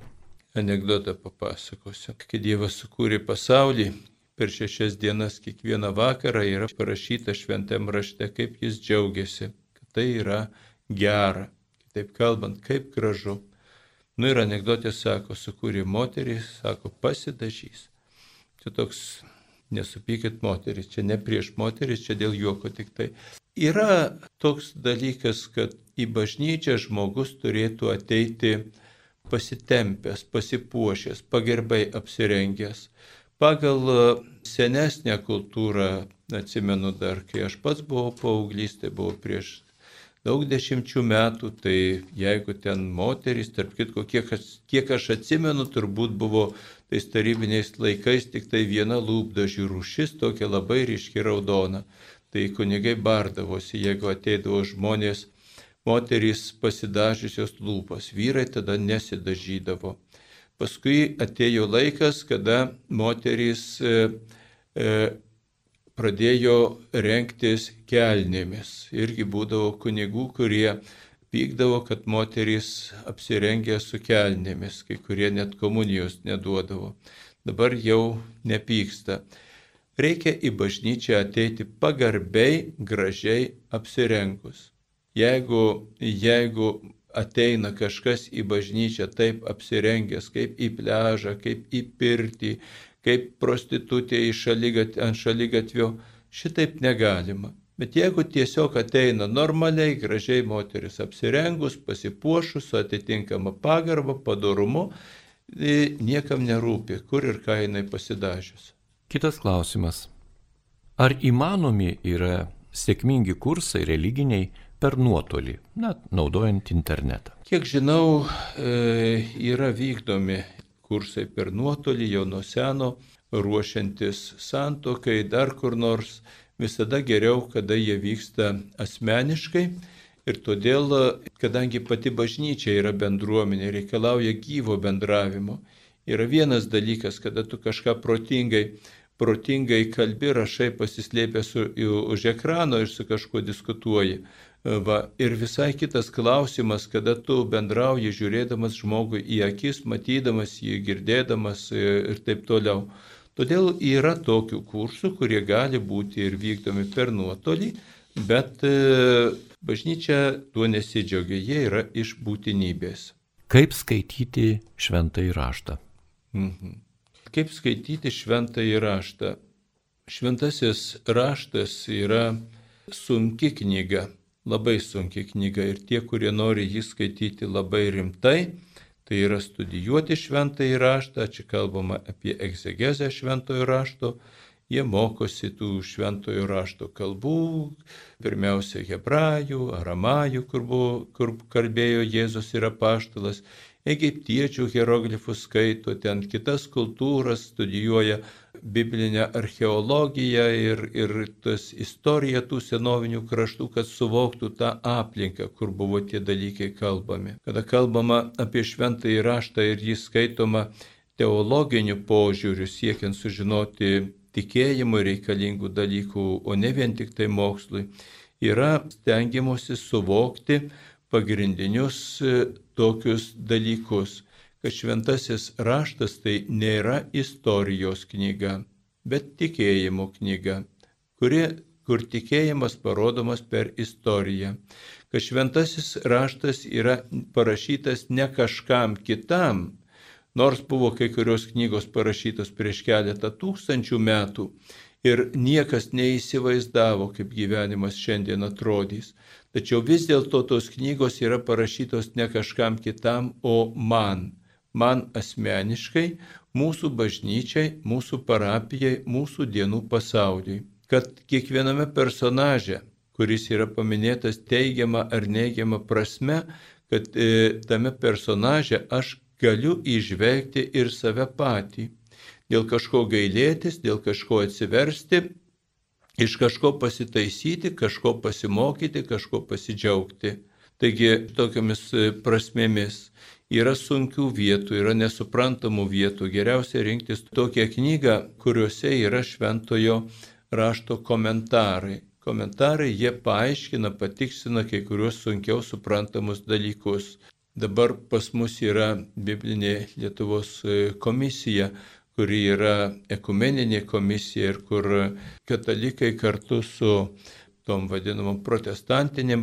Anekdotą papasakosiu. Kai Dievas sukūrė pasaulį, per šešias dienas kiekvieną vakarą yra parašyta šventame rašte, kaip jis džiaugiasi, kad tai yra gera. Kitaip kalbant, kaip gražu. Nu ir anegdotė sako, sukūrė moterį, sako, pasidažys. Čia toks, nesupykit moteris, čia ne prieš moteris, čia dėl juoko tik tai. Yra toks dalykas, kad į bažnyčią žmogus turėtų ateiti pasitempęs, pasipuošęs, pagerbai apsirengęs pagal e, senesnę kultūrą, atsimenu dar, kai aš pats buvau paauglys, tai buvo prieš daug dešimčių metų, tai jeigu ten moterys, tarp kitko, kiek, kiek aš atsimenu, turbūt buvo tais tarybiniais laikais tik tai viena lūpdažių rūšis, tokia labai ryški raudona. Tai kunigai bardavosi, jeigu ateidavo žmonės, moterys pasidažysios lūpas, vyrai tada nesidažydavo. Paskui atėjo laikas, kada moterys e, e, pradėjo renktis kelnėmis. Irgi būdavo kunigų, kurie pykdavo, kad moterys apsirengė su kelnėmis, kai kurie net komunijos neduodavo. Dabar jau nepyksta. Reikia į bažnyčią ateiti pagarbiai, gražiai apsirengus. Jeigu, jeigu ateina kažkas į bažnyčią taip apsirengęs, kaip į pležą, kaip į pirtį, kaip prostitutė šalygat, ant šalygatvio, šitaip negalima. Bet jeigu tiesiog ateina normaliai, gražiai moteris apsirengus, pasipuošus, su atitinkama pagarba, padarumu, niekam nerūpi, kur ir ką jinai pasidažius. Kitas klausimas. Ar įmanomi yra sėkmingi kursai religiniai per nuotolį, na, naudojant internetą. Kiek žinau, e, yra vykdomi kursai per nuotolį jau nuo seno, ruošiantis santokai, dar kur nors, visada geriau, kada jie vyksta asmeniškai. Ir todėl, kadangi pati bažnyčia yra bendruomenė, reikalauja gyvo bendravimo. Yra vienas dalykas, kada tu kažką protingai protingai kalbi, rašai pasislėpęs už ekrano ir su kažkuo diskutuoji. Va, ir visai kitas klausimas, kada tu bendrauji žiūrėdamas žmogui į akis, matydamas jį, girdėdamas ir taip toliau. Todėl yra tokių kursų, kurie gali būti ir vykdomi per nuotolį, bet e, bažnyčia tuo nesidžiaugia, jie yra iš būtinybės. Kaip skaityti šventąjį raštą? Mhm. Kaip skaityti šventąjį raštą? Šventasis raštas yra sunki knyga labai sunki knyga ir tie, kurie nori jį skaityti labai rimtai, tai yra studijuoti šventąjį raštą, čia kalbama apie egzegezę šventojo rašto, jie mokosi tų šventojo rašto kalbų, pirmiausia hebrajų, aramajų, kur, buvo, kur kalbėjo Jėzus ir apaštalas, egiptiečių hieroglifus skaito, ten kitas kultūras studijuoja biblinę archeologiją ir, ir tas istoriją tų senovinių kraštų, kad suvoktų tą aplinką, kur buvo tie dalykai kalbami. Kada kalbama apie šventąjį raštą ir jį skaitoma teologiniu požiūriu, siekiant sužinoti tikėjimui reikalingų dalykų, o ne vien tik tai mokslui, yra stengiamosi suvokti pagrindinius tokius dalykus, kad šventasis raštas tai nėra istorijos knyga, bet tikėjimo knyga, kuri, kur tikėjimas parodomas per istoriją, kad šventasis raštas yra parašytas ne kažkam kitam, nors buvo kai kurios knygos parašytos prieš keletą tūkstančių metų ir niekas neįsivaizdavo, kaip gyvenimas šiandien atrodys. Tačiau vis dėlto tos knygos yra parašytos ne kažkam kitam, o man. Man asmeniškai, mūsų bažnyčiai, mūsų parapijai, mūsų dienų pasauliui. Kad kiekviename personaže, kuris yra paminėtas teigiama ar neigiama prasme, kad e, tame personaže aš galiu išvelgti ir save patį. Dėl kažko gailėtis, dėl kažko atsiversti, iš kažko pasitaisyti, kažko pasimokyti, kažko pasidžiaugti. Taigi tokiamis e, prasmėmis yra sunkių vietų, yra nesuprantamų vietų. Geriausia rinktis tokią knygą, kuriuose yra šventojo rašto komentarai. Komentarai jie paaiškina, patiksina kai kuriuos sunkiau suprantamus dalykus. Dabar pas mus yra Biblinė Lietuvos e, komisija, kuri yra ekumeninė komisija ir kur katalikai kartu su tom vadinamom protestantiniam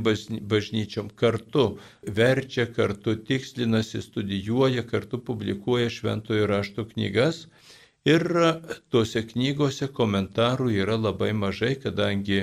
bažnyčiom kartu verčia, kartu tikslinasi, studijuoja, kartu publikuoja šventojo rašto knygas. Ir tuose knygose komentarų yra labai mažai, kadangi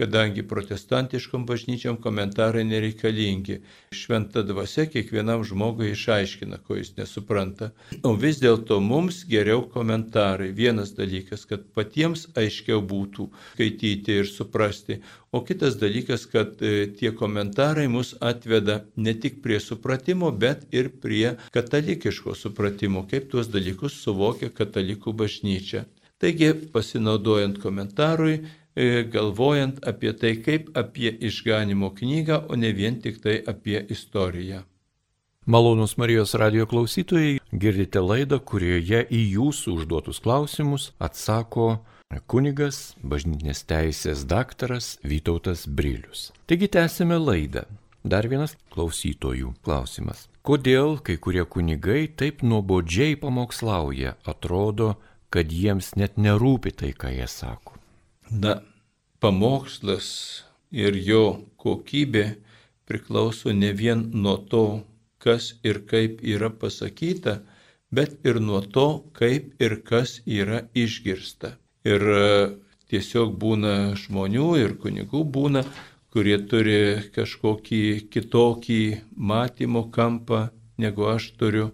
kadangi protestantiškom bažnyčiom komentarai nereikalingi. Šventa dvasia kiekvienam žmogui išaiškina, ko jis nesupranta. O vis dėlto mums geriau komentarai. Vienas dalykas, kad patiems aiškiau būtų skaityti ir suprasti. O kitas dalykas, kad e, tie komentarai mus atveda ne tik prie supratimo, bet ir prie katalikiško supratimo, kaip tuos dalykus suvokia katalikų bažnyčia. Taigi, pasinaudojant komentarui, galvojant apie tai kaip apie išganimo knygą, o ne vien tik tai apie istoriją. Malonus Marijos radio klausytojai, girdite laidą, kurioje į jūsų užduotus klausimus atsako kunigas, bažnytinės teisės daktaras Vytautas Brilius. Taigi tęsime laidą. Dar vienas klausytojų klausimas. Kodėl kai kurie kunigai taip nuobodžiai pamokslauja, atrodo, kad jiems net nerūpi tai, ką jie sako? Na, pamokslas ir jo kokybė priklauso ne vien nuo to, kas ir kaip yra pasakyta, bet ir nuo to, kaip ir kas yra išgirsta. Ir e, tiesiog būna žmonių ir kunigų būna, kurie turi kažkokį kitokį matymo kampą, negu aš turiu,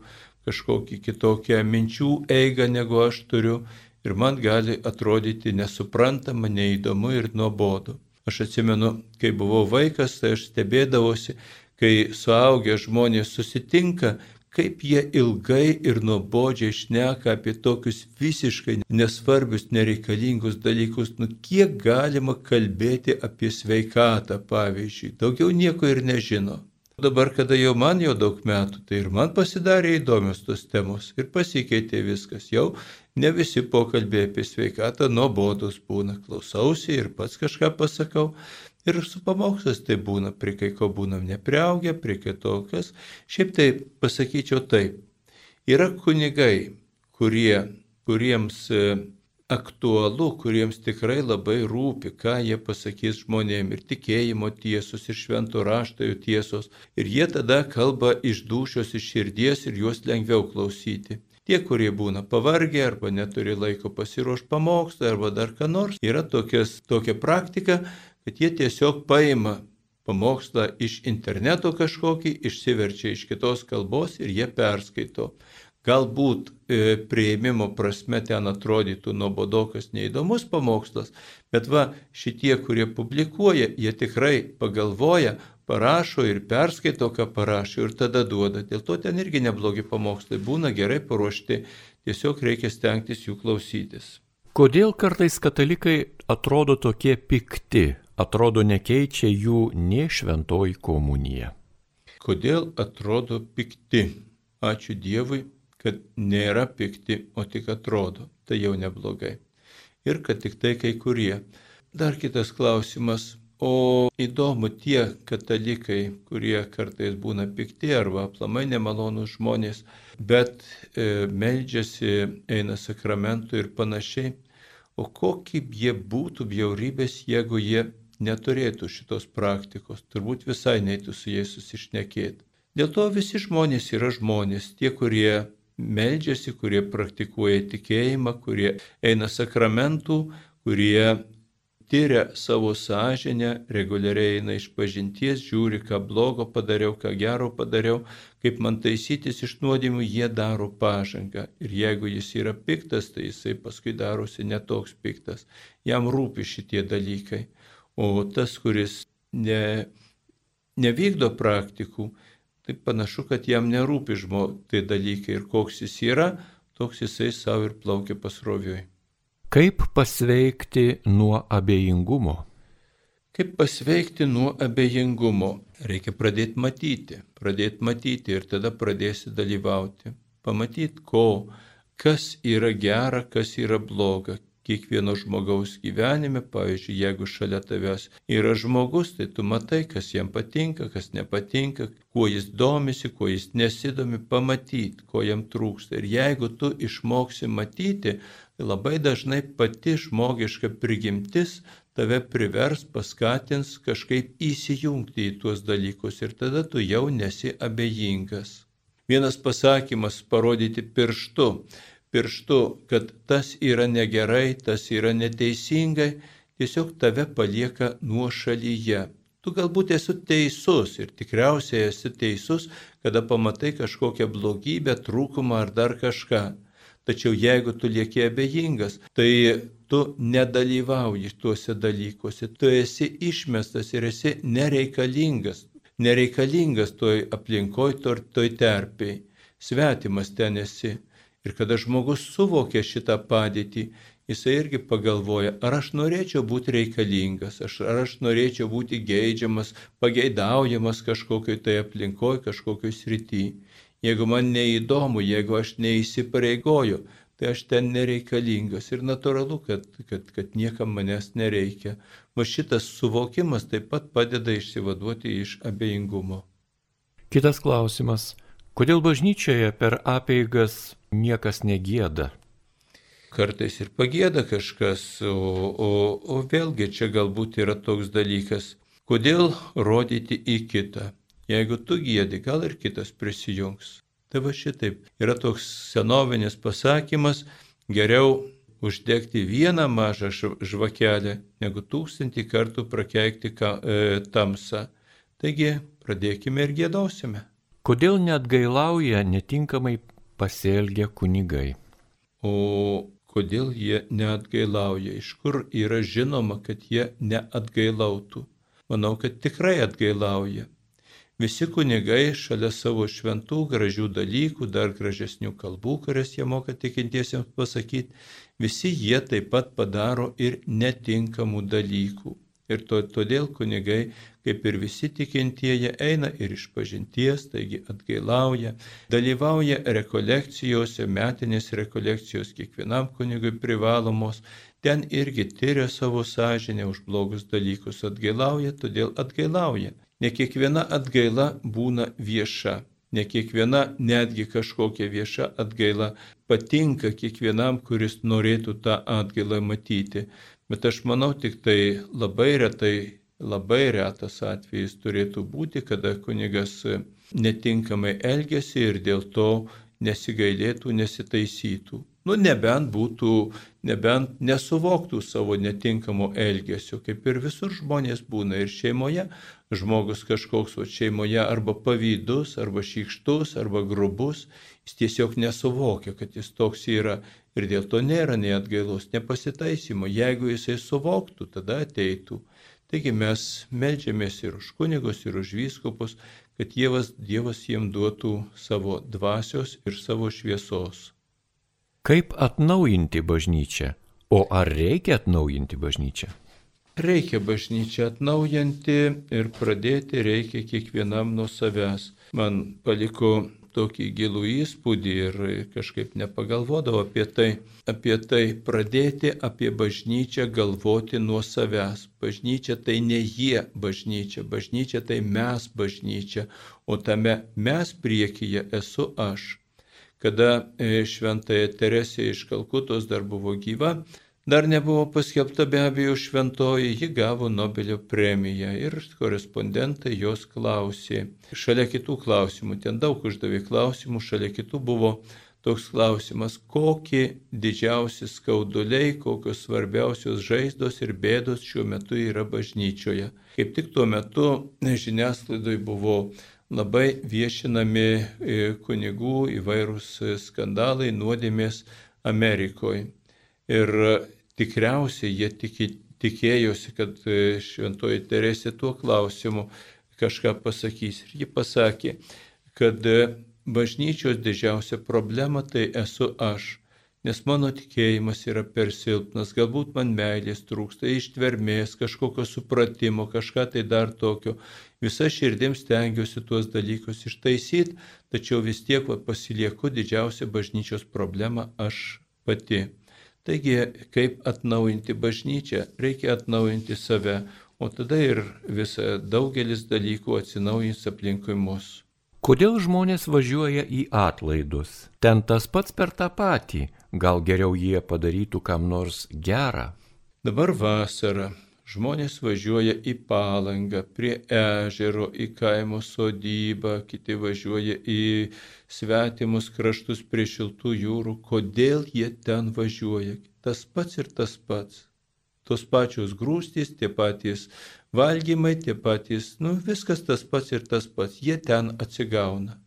kažkokį kitokią minčių eigą, negu aš turiu ir man gali atrodyti nesuprantama, neįdomu ir nuobodu. Aš atsimenu, kai buvau vaikas, tai aš stebėdavosi, kai suaugę žmonės susitinka, kaip jie ilgai ir nuobodžiai šneka apie tokius visiškai nesvarbius, nereikalingus dalykus. Nu, kiek galima kalbėti apie sveikatą, pavyzdžiui, daugiau nieko ir nežino. Dabar, kada jau man jau daug metų, tai ir man pasidarė įdomios tos temos ir pasikeitė viskas. Jau ne visi pokalbiai apie sveikatą nuobodus būna. Klausausi ir pats kažką pasakau. Ir su pamokslas tai būna, prie kai ko būnam nepriaugę, prie kai to kas. Šiaip tai pasakyčiau taip. Yra kunigai, kurie, kuriems e, aktualu, kuriems tikrai labai rūpi, ką jie pasakys žmonėm ir tikėjimo tiesos, ir švento raštojo tiesos. Ir jie tada kalba iš dušios, iš širdies ir juos lengviau klausyti. Tie, kurie būna pavargę arba neturi laiko pasiruošti pamokslą arba dar ką nors, yra tokias, tokia praktika, kad jie tiesiog paima pamokslą iš interneto kažkokį, išsiverčia iš kitos kalbos ir jie perskaito. Galbūt e, prieimimo prasme ten atrodytų nuobodokas neįdomus pamokslas, bet va šitie, kurie publikuoja, jie tikrai pagalvoja, parašo ir perskaito, ką parašo ir tada duoda. Dėl to ten irgi neblogi pamokslai būna gerai paruošti, tiesiog reikia stengtis jų klausytis. Kodėl kartais katalikai atrodo tokie pikti, atrodo nekeičia jų nie šventoji komunija? Kodėl atrodo pikti? Ačiū Dievui, kad nėra pikti, o tik atrodo. Tai jau neblogai. Ir kad tik tai kai kurie. Dar kitas klausimas O įdomu tie katalikai, kurie kartais būna pikti arba aplamai nemalonus žmonės, bet e, meldžiasi, eina sakramentų ir panašiai. O kokie jie būtų bjaurybės, jeigu jie neturėtų šitos praktikos, turbūt visai neitų su jais susišnekėti. Dėl to visi žmonės yra žmonės, tie, kurie meldžiasi, kurie praktikuoja tikėjimą, kurie eina sakramentų, kurie tyria savo sąžinę, reguliariai eina iš pažinties, žiūri, ką blogo padariau, ką gero padariau, kaip man taisytis iš nuodėmių, jie daro pažangą. Ir jeigu jis yra piktas, tai jisai paskui darosi netoks piktas. Jam rūpi šitie dalykai. O tas, kuris ne, nevykdo praktikų, tai panašu, kad jam nerūpi žmo tai dalykai ir koks jis yra, toks jisai savo ir plaukia pasroviui. Kaip pasveikti nuo abejingumo? Kaip pasveikti nuo abejingumo? Reikia pradėti matyti, pradėti matyti ir tada pradėsi dalyvauti. Pamatyti, ko, kas yra gera, kas yra bloga. Kiekvieno žmogaus gyvenime, pavyzdžiui, jeigu šalia tavęs yra žmogus, tai tu matai, kas jam patinka, kas nepatinka, kuo jis domisi, kuo jis nesidomi, pamatyti, ko jam trūksta. Ir jeigu tu išmoksi matyti, labai dažnai pati žmogiška prigimtis tave privers, paskatins kažkaip įsijungti į tuos dalykus ir tada tu jau nesi abejingas. Vienas pasakymas parodyti pirštu, pirštu, kad tas yra negerai, tas yra neteisingai, tiesiog tave palieka nuo šalyje. Tu galbūt esi teisus ir tikriausiai esi teisus, kada pamatai kažkokią blogybę, trūkumą ar dar kažką. Tačiau jeigu tu lieki abejingas, tai tu nedalyvauji tuose dalykuose, tu esi išmestas ir esi nereikalingas, nereikalingas toj aplinkoj, toj terpiai, svetimas ten esi. Ir kada žmogus suvokia šitą padėtį, jisai irgi pagalvoja, ar aš norėčiau būti reikalingas, ar aš norėčiau būti geidžiamas, pageidaujamas kažkokioj tai aplinkoj, kažkokioj srityje. Jeigu man neįdomu, jeigu aš neįsipareigoju, tai aš ten nereikalingas ir natūralu, kad, kad, kad niekam manęs nereikia. O šitas suvokimas taip pat padeda išsivaduoti iš abejingumo. Kitas klausimas. Kodėl bažnyčioje per apeigas niekas negėda? Kartais ir pagėda kažkas, o, o, o vėlgi čia galbūt yra toks dalykas. Kodėl rodyti į kitą? Jeigu tu gėdi, gal ir kitas prisijungs. Tai va šitaip. Yra toks senovinis pasakymas, geriau uždegti vieną mažą žvakelę, negu tūkstantį kartų prakeikti ka, e, tamsą. Taigi pradėkime ir gėdosime. Kodėl net gailauja netinkamai pasielgia kunigai? O kodėl jie neatgailauja? Iš kur yra žinoma, kad jie neatgailautų? Manau, kad tikrai atgailauja. Visi kunigai šalia savo šventų gražių dalykų, dar gražesnių kalbų, kurias jie moka tikintiesiems pasakyti, visi jie taip pat padaro ir netinkamų dalykų. Ir to, todėl kunigai, kaip ir visi tikintieji, eina ir iš pažinties, taigi atgailauja, dalyvauja rekolekcijose, metinės rekolekcijos kiekvienam kunigui privalomos, ten irgi tyria savo sąžinę už blogus dalykus, atgailauja, todėl atgailauja. Ne kiekviena atgaila būna vieša. Ne kiekviena netgi kažkokia vieša atgaila patinka kiekvienam, kuris norėtų tą atgailą matyti. Bet aš manau, tik tai labai retai, labai retas atvejis turėtų būti, kada kunigas netinkamai elgesi ir dėl to nesigailėtų, nesitaisytų. Nu, nebent būtų, nebent nesuvoktų savo netinkamo elgesio, kaip ir visur žmonės būna ir šeimoje, žmogus kažkoks, o šeimoje arba pavydus, arba šykštus, arba grubus, jis tiesiog nesuvokia, kad jis toks yra ir dėl to nėra nei atgailos, nepasitaisimo. Jeigu jisai suvoktų, tada ateitų. Taigi mes melžiamės ir už kunigus, ir už vyskupus, kad Dievas, Dievas jiem duotų savo dvasios ir savo šviesos. Kaip atnaujinti bažnyčią? O ar reikia atnaujinti bažnyčią? Reikia bažnyčią atnaujinti ir pradėti reikia kiekvienam nuo savęs. Man paliko tokį gilų įspūdį ir kažkaip nepagalvodavau apie tai, apie tai pradėti apie bažnyčią galvoti nuo savęs. Bažnyčia tai ne jie bažnyčia, bažnyčia tai mes bažnyčia, o tame mes priekyje esu aš kada e, šventąją Teresė iš Kalkutos dar buvo gyva, dar nebuvo paskelbta be abejo šventoji, ji gavo Nobelio premiją ir korespondentai jos klausė. Šalia kitų klausimų, ten daug uždavė klausimų, šalia kitų buvo toks klausimas, kokie didžiausi skauduliai, kokios svarbiausios žaizdos ir bėdos šiuo metu yra bažnyčioje. Kaip tik tuo metu žiniasklaidai buvo labai viešinami e, kunigų įvairūs e, skandalai, nuodėmės Amerikoje. Ir tikriausiai jie tiki, tikėjosi, kad e, šventoji Teresė tuo klausimu kažką pasakys. Ir ji pasakė, kad bažnyčios didžiausia problema tai esu aš nes mano tikėjimas yra per silpnas, galbūt man meilės trūksta, ištvermės, kažkokio supratimo, kažką tai dar tokio. Visa širdim stengiuosi tuos dalykus ištaisyti, tačiau vis tiek va, pasilieku didžiausią bažnyčios problemą aš pati. Taigi, kaip atnaujinti bažnyčią, reikia atnaujinti save, o tada ir visa daugelis dalykų atsinaujins aplinkui mus. Kodėl žmonės važiuoja į atlaidus? Ten tas pats per tą patį. Gal geriau jie padarytų kam nors gerą? Dabar vasara, Žmonės važiuoja į palangą, prie ežero, į kaimo sodybą, kiti važiuoja į svetimus kraštus prie šiltų jūrų. Kodėl jie ten važiuoja? Tas pats ir tas pats. Tos pačios grūstys, tie patys valgymai, tie patys, nu viskas tas pats ir tas pats. Jie ten atsigauna.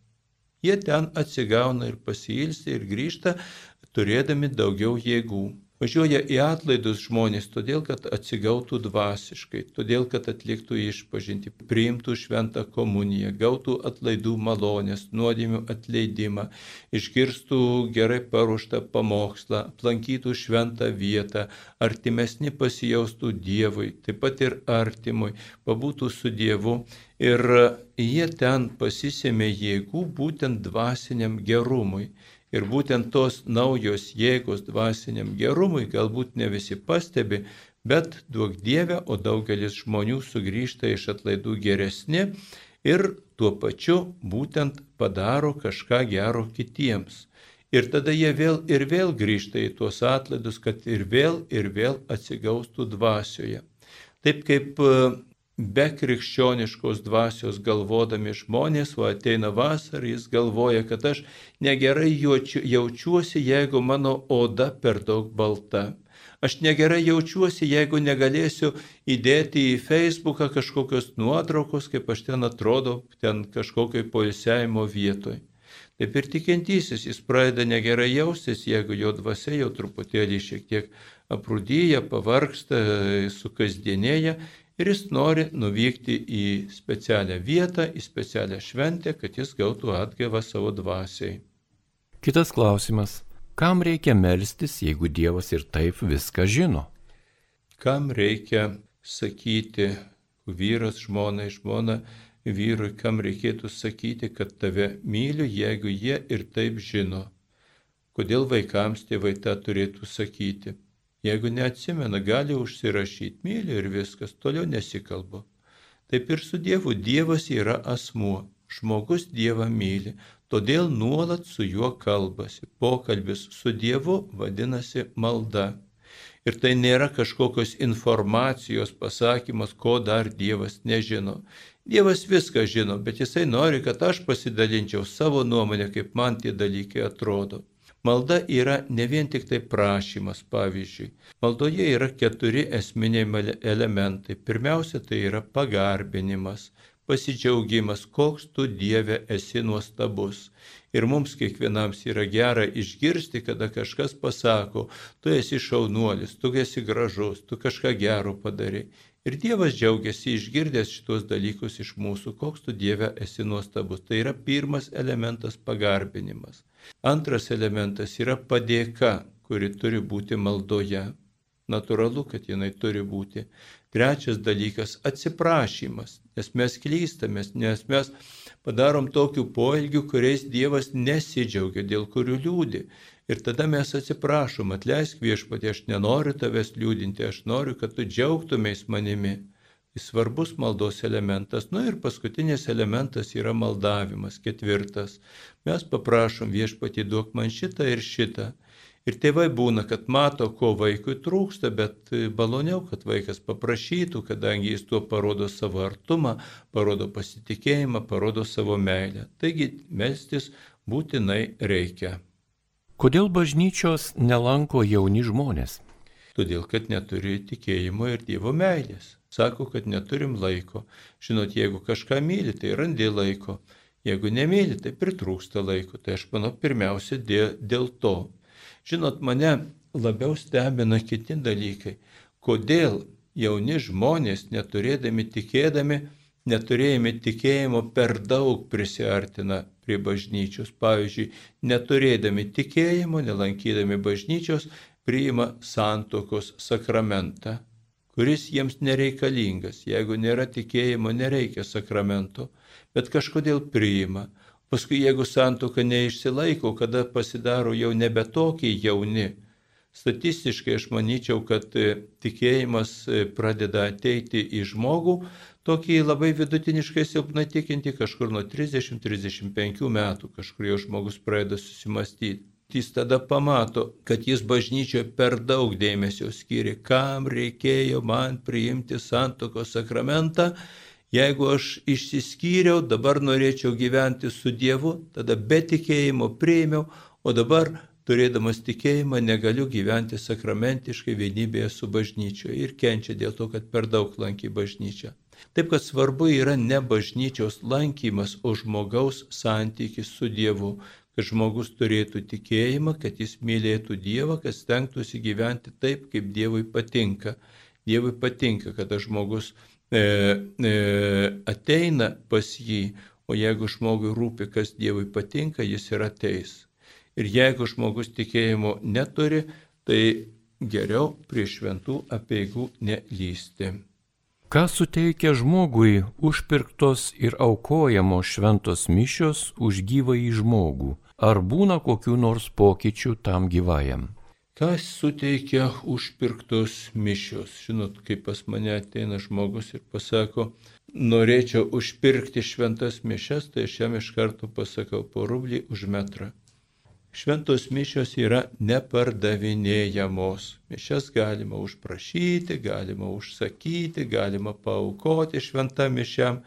Jie ten atsigauna ir pasilsi ir grįžta, turėdami daugiau jėgų. Važiuoja į atlaidus žmonės todėl, kad atsigautų dvasiškai, todėl, kad atliktų išpažinti, priimtų šventą komuniją, gautų atlaidų malonės, nuodėmių atleidimą, išgirstų gerai paruoštą pamokslą, aplankytų šventą vietą, artimesni pasijaustų Dievui, taip pat ir artimui, pabūtų su Dievu ir jie ten pasisėmė jėgų būtent dvasiniam gerumui. Ir būtent tos naujos jėgos dvasiniam gerumui galbūt ne visi pastebi, bet duok Dievę, o daugelis žmonių sugrįžta iš atlaidų geresni ir tuo pačiu būtent padaro kažką gero kitiems. Ir tada jie vėl ir vėl grįžta į tuos atlaidus, kad ir vėl ir vėl atsigaustų dvasioje. Taip kaip be krikščioniškos dvasios galvodami žmonės, o ateina vasara, jis galvoja, kad aš negerai jaučiuosi, jeigu mano oda per daug balta. Aš negerai jaučiuosi, jeigu negalėsiu įdėti į Facebooką kažkokios nuotraukos, kaip aš ten atrodo, ten kažkokioj poilsiajimo vietoj. Taip ir tikintysis, jis pradeda negerai jaustis, jeigu jo dvasia jau truputėlį šiek tiek aprūdyja, pavarksta, su kasdienėje ir jis nori nuvykti į specialią vietą, į specialią šventę, kad jis gautų atgaivą savo dvasiai. Kitas klausimas. Kam reikia melstis, jeigu Dievas ir taip viską žino? Kam reikia sakyti vyras žmonai, žmona vyrui, kam reikėtų sakyti, kad tave myliu, jeigu jie ir taip žino? Kodėl vaikams tėvai tą turėtų sakyti? Jeigu neatsimena, gali užsirašyti, myli ir viskas, toliau nesikalbu. Taip ir su Dievu. Dievas yra asmuo. Žmogus Dievą myli, todėl nuolat su juo kalbasi. Pokalbis su Dievu vadinasi malda. Ir tai nėra kažkokios informacijos pasakymas, ko dar Dievas nežino. Dievas viską žino, bet jisai nori, kad aš pasidalinčiau savo nuomonę, kaip man tie dalykai atrodo. Malda yra ne vien tik tai prašymas, pavyzdžiui. Maldoje yra keturi esminiai elementai. Pirmiausia, tai yra pagarbinimas, pasidžiaugimas, koks tu Dieve esi nuostabus. Ir mums kiekvienam yra gera išgirsti, kada kažkas pasako, tu esi šaunuolis, tu esi gražus, tu kažką gero padarai. Ir Dievas džiaugiasi išgirdęs šitos dalykus iš mūsų, koks tu Dieve esi nuostabus. Tai yra pirmas elementas pagarbinimas. Antras elementas yra padėka, kuri turi būti maldoje. Naturalu, kad jinai turi būti. Trečias dalykas - atsiprašymas, nes mes klystamės, nes mes padarom tokių poelgių, kuriais Dievas nesidžiaugia, dėl kurių liūdi. Ir tada mes atsiprašom, atleisk viešpatė, aš nenoriu tavęs liūdinti, aš noriu, kad tu džiaugtumės manimi svarbus maldos elementas. Na nu ir paskutinis elementas yra maldavimas, ketvirtas. Mes paprašom viešpatį duok man šitą ir šitą. Ir tėvai būna, kad mato, ko vaikui trūksta, bet baloniau, kad vaikas paprašytų, kadangi jis tuo parodo savo artumą, parodo pasitikėjimą, parodo savo meilę. Taigi melstis būtinai reikia. Kodėl bažnyčios nelanko jauni žmonės? Todėl, kad neturi tikėjimo ir Dievo meilės. Sako, kad neturim laiko. Žinot, jeigu kažką myli, tai randi laiko. Jeigu nemyli, tai pritrūksta laiko. Tai aš manau, pirmiausia, dėl, dėl to. Žinot, mane labiau stebina kiti dalykai. Kodėl jauni žmonės, neturėdami tikėdami, neturėjami tikėjimo, per daug prisartina prie bažnyčios. Pavyzdžiui, neturėdami tikėjimo, nelankydami bažnyčios, priima santokos sakramentą kuris jiems nereikalingas. Jeigu nėra tikėjimo, nereikia sakramento, bet kažkodėl priima. Paskui, jeigu santoka neišsilaiko, kada pasidaro jau nebe tokie jauni, statistiškai aš manyčiau, kad e, tikėjimas e, pradeda ateiti į žmogų, tokį labai vidutiniškai silpnai tikinti kažkur nuo 30-35 metų, kažkur jau žmogus pradeda susimastyti jis tada pamato, kad jis bažnyčioje per daug dėmesio skiria, kam reikėjo man priimti santoko sakramentą, jeigu aš išsiskyriau, dabar norėčiau gyventi su Dievu, tada be tikėjimo priėmiau, o dabar turėdamas tikėjimą negaliu gyventi sakramentiškai vienybėje su bažnyčioje. Ir kenčia dėl to, kad per daug lankė bažnyčią. Taip kad svarbu yra ne bažnyčios lankymas, o žmogaus santykis su Dievu kad žmogus turėtų tikėjimą, kad jis mylėtų Dievą, kad stengtųsi gyventi taip, kaip Dievui patinka. Dievui patinka, kada žmogus e, e, ateina pas jį, o jeigu žmogui rūpi, kas Dievui patinka, jis ir ateis. Ir jeigu žmogus tikėjimo neturi, tai geriau prie šventų apieigų nelysti. Ką suteikia žmogui užpirktos ir aukojamos šventos mišios už gyvąjį žmogų? Ar būna kokių nors pokyčių tam gyvajam? Kas suteikia užpirktos mišios? Žinot, kaip pas mane ateina žmogus ir pasako, norėčiau užpirkti šventas mišes, tai aš jam iš karto pasakau po rublį už metrą. Šventos mišios yra nepardavinėjamos. Mišes galima užprašyti, galima užsakyti, galima paukoti šventą mišiam,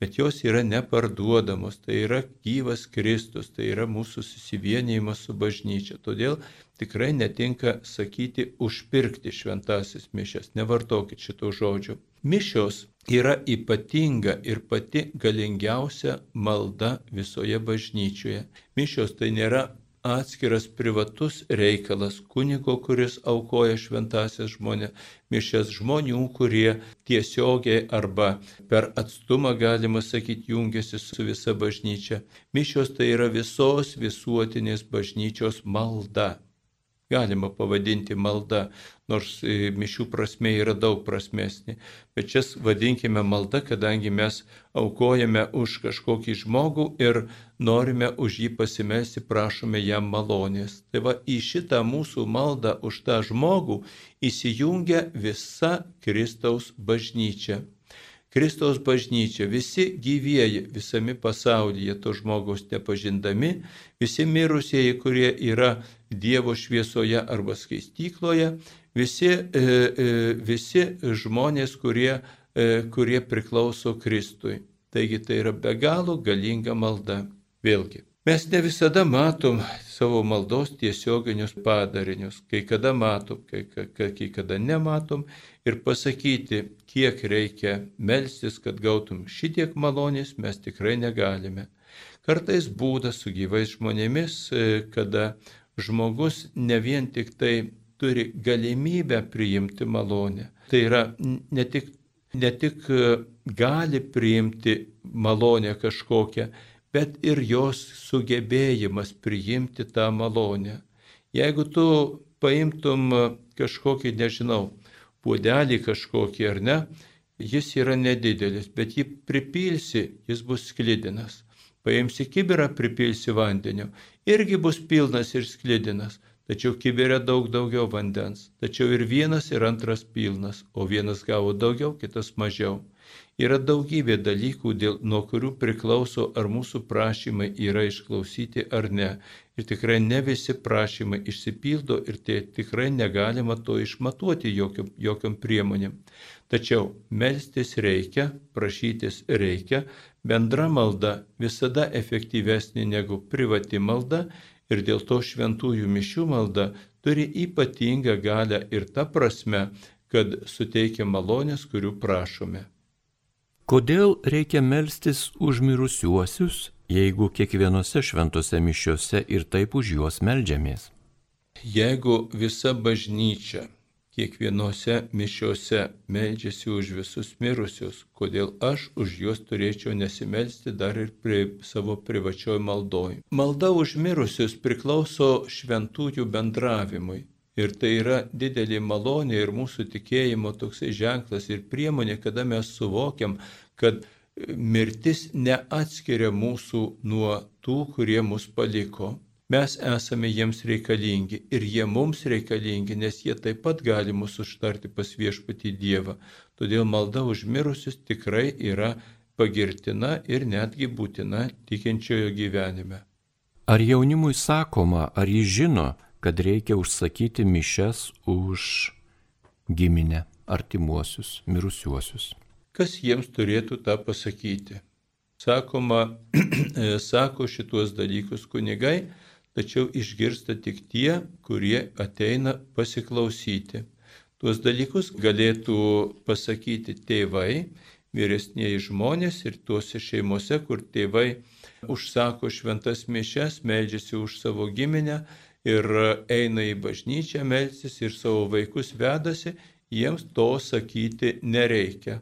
bet jos yra neparduodamos, tai yra gyvas Kristus, tai yra mūsų susivienijimas su bažnyčia. Todėl tikrai netinka sakyti užpirkti šventasis mišes, nevartokit šitų žodžių. Mišios yra ypatinga ir pati galingiausia malda visoje bažnyčioje. Mišios tai nėra atskiras privatus reikalas kunigo, kuris aukoja šventasias žmonės, mišęs žmonių, kurie tiesiogiai arba per atstumą, galima sakyti, jungiasi su visa bažnyčia. Mišios tai yra visos visuotinės bažnyčios malda. Galima pavadinti malda, nors e, mišių prasme yra daug prasmesnė. Bet čia vadinkime malda, kadangi mes aukojame už kažkokį žmogų ir norime už jį pasimelsti, prašome jam malonės. Tai va į šitą mūsų maldą už tą žmogų įsijungia visa Kristaus bažnyčia. Kristaus bažnyčia, visi gyvieji visame pasaulyje to žmogaus nepažindami, visi mirusieji, kurie yra Dievo šviesoje arba skaistykloje, visi, e, e, visi žmonės, kurie, e, kurie priklauso Kristui. Taigi tai yra be galo galinga malda. Vėlgi, mes ne visada matom savo maldos tiesioginius padarinius, kai kada matom, kai, kai, kai kada nematom ir pasakyti, kiek reikia melstis, kad gautum šitiek malonės, mes tikrai negalime. Kartais būda su gyvais žmonėmis, e, kada žmogus ne vien tik tai turi galimybę priimti malonę. Tai yra ne tik, ne tik e, gali priimti malonę kažkokią, bet ir jos sugebėjimas priimti tą malonę. Jeigu tu paimtum kažkokį, nežinau, puodelį kažkokį ar ne, jis yra nedidelis, bet jį pripilsi, jis bus sklidinas. Paimsi kibirą, pripilsi vandeniu, irgi bus pilnas ir sklidinas, tačiau kibirė daug daugiau vandens. Tačiau ir vienas, ir antras pilnas, o vienas gavo daugiau, kitas mažiau. Yra daugybė dalykų, dėl, nuo kurių priklauso, ar mūsų prašymai yra išklausyti ar ne. Ir tikrai ne visi prašymai išsipildo ir tai tikrai negalima to išmatuoti jokiom, jokiom priemonėm. Tačiau melstis reikia, prašytis reikia, bendra malda visada efektyvesnė negu privati malda ir dėl to šventųjų mišių malda turi ypatingą galę ir tą prasme, kad suteikia malonės, kurių prašome. Kodėl reikia melstis už mirusiuosius, jeigu kiekvienose šventose mišiuose ir taip už juos melžiamės? Jeigu visa bažnyčia kiekvienose mišiuose meldžiasi už visus mirusius, kodėl aš už juos turėčiau nesimelsti dar ir prie savo privačioj maldoj. Malda už mirusius priklauso šventųjų bendravimui. Ir tai yra didelė malonė ir mūsų tikėjimo toksai ženklas ir priemonė, kada mes suvokiam, kad mirtis neatskiria mūsų nuo tų, kurie mus paliko. Mes esame jiems reikalingi ir jie mums reikalingi, nes jie taip pat gali mus užtarti pas viešpatį Dievą. Todėl malda už mirusius tikrai yra pagirtina ir netgi būtina tikinčiojo gyvenime. Ar jaunimui sakoma, ar jis žino, kad reikia užsakyti mišes už giminę, artimuosius, mirusiuosius. Kas jiems turėtų tą pasakyti? Sakoma, sako šituos dalykus kunigai, tačiau išgirsta tik tie, kurie ateina pasiklausyti. Tuos dalykus galėtų pasakyti tėvai, vyresnėji žmonės ir tuose šeimuose, kur tėvai užsako šventas mišes, meldžiasi už savo giminę, ir eina į bažnyčią melsis ir savo vaikus vedasi, jiems to sakyti nereikia.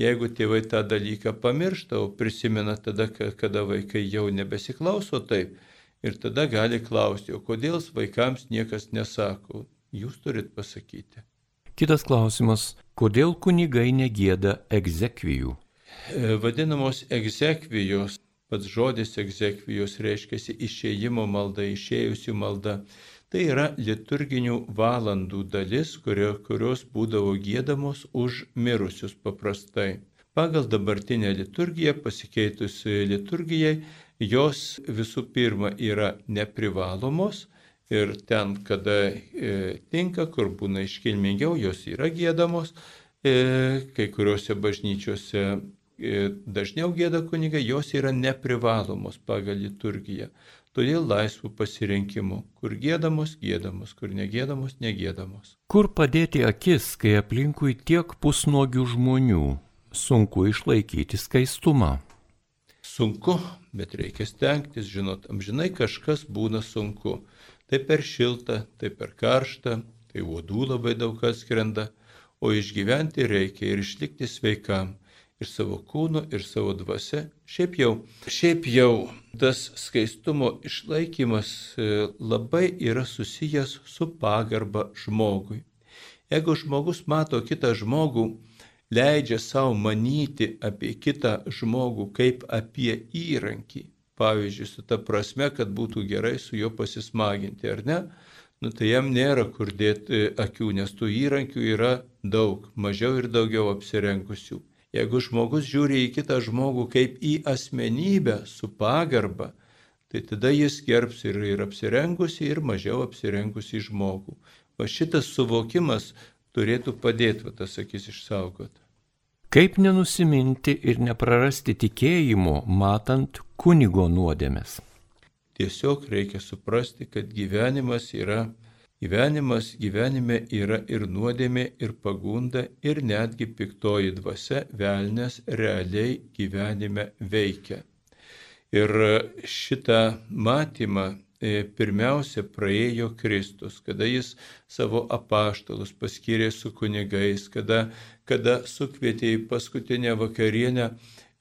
Jeigu tėvai tą dalyką pamiršta, o prisimena tada, kada vaikai jau nebesiklauso taip, ir tada gali klausti, o kodėl vaikams niekas nesako, jūs turit pasakyti. Kitas klausimas, kodėl kunigai negėda egzekvijų? E, vadinamos egzekvijos Pats žodis egzekvijos reiškia išėjimo malda, išėjusių malda. Tai yra liturginių valandų dalis, kurio, kurios būdavo gėdamos už mirusius paprastai. Pagal dabartinę liturgiją, pasikeitusi liturgijai, jos visų pirma yra neprivalomos ir ten, kada e, tinka, kur būna iškilmingiau, jos yra gėdamos. E, kai kuriuose bažnyčiose E, dažniau gėda kunigai, jos yra neprivalomos pagal liturgiją. Todėl laisvų pasirinkimų, kur gėdamos, gėdamos, kur negėdamos, negėdamos. Kur padėti akis, kai aplinkui tiek pusnuogių žmonių, sunku išlaikyti skaistumą? Sunku, bet reikia stengtis, žinot, amžinai kažkas būna sunku. Tai per šilta, tai per karšta, tai uodų labai daug kas skrenda, o išgyventi reikia ir išlikti sveikam ir savo kūnu, ir savo dvasia. Šiaip jau, šiaip jau tas skaistumo išlaikymas e, labai yra susijęs su pagarba žmogui. Jeigu žmogus mato kitą žmogų, leidžia savo manyti apie kitą žmogų kaip apie įrankį, pavyzdžiui, su ta prasme, kad būtų gerai su juo pasismaginti, ar ne, nu, tai jam nėra kur dėti e, akių, nes tų įrankių yra daug, mažiau ir daugiau apsirengusių. Jeigu žmogus žiūri į kitą žmogų kaip į asmenybę su pagarba, tai tada jis gerbs ir, ir apsirengusi, ir mažiau apsirengusi žmogų. Va šitas suvokimas turėtų padėti, va tas akis išsaugoti. Kaip nenusiminti ir neprarasti tikėjimo, matant kunigo nuodėmės? Tiesiog reikia suprasti, kad gyvenimas yra, gyvenimas gyvenime yra ir nuodėmė, ir pagunda, ir netgi piktoji dvasia velnės realiai gyvenime veikia. Ir šitą matymą e, pirmiausia praėjo Kristus, kada jis savo apaštalus paskyrė su kunigais, kada, kada sukvietė į paskutinę vakarienę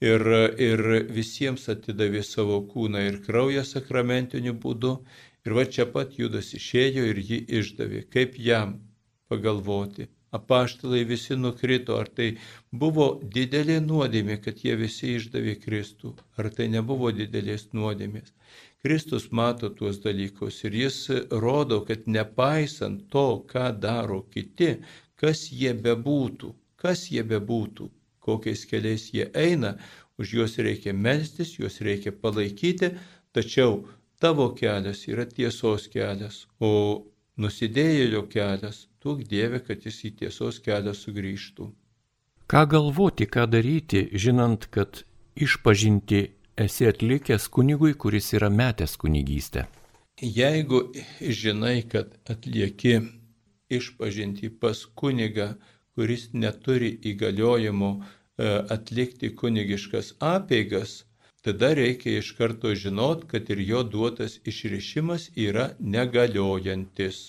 ir, ir visiems atidavė savo kūną ir kraują sakramentiniu būdu. Ir va čia pat Judas išėjo ir jį išdavė. Kaip jam pagalvoti? Apaštalai visi nukrito, ar tai buvo didelė nuodėmė, kad jie visi išdavė Kristų, ar tai nebuvo didelės nuodėmės. Kristus mato tuos dalykus ir jis rodo, kad nepaisant to, ką daro kiti, kas jie bebūtų, kas jie bebūtų, kokiais keliais jie eina, už juos reikia melstis, juos reikia palaikyti, tačiau tavo kelias yra tiesos kelias, o nusidėjėlio kelias, tuok Dieve, kad jis į tiesos kelią sugrįžtų. Ką galvoti, ką daryti, žinant, kad išpažinti esi atlikęs kunigui, kuris yra metęs kunigystę? Jeigu žinai, kad atlieki išpažinti pas kunigą, kuris neturi įgaliojimo e, atlikti kunigiškas apeigas, tada reikia iš karto žinot, kad ir jo duotas išrišimas yra negaliojantis.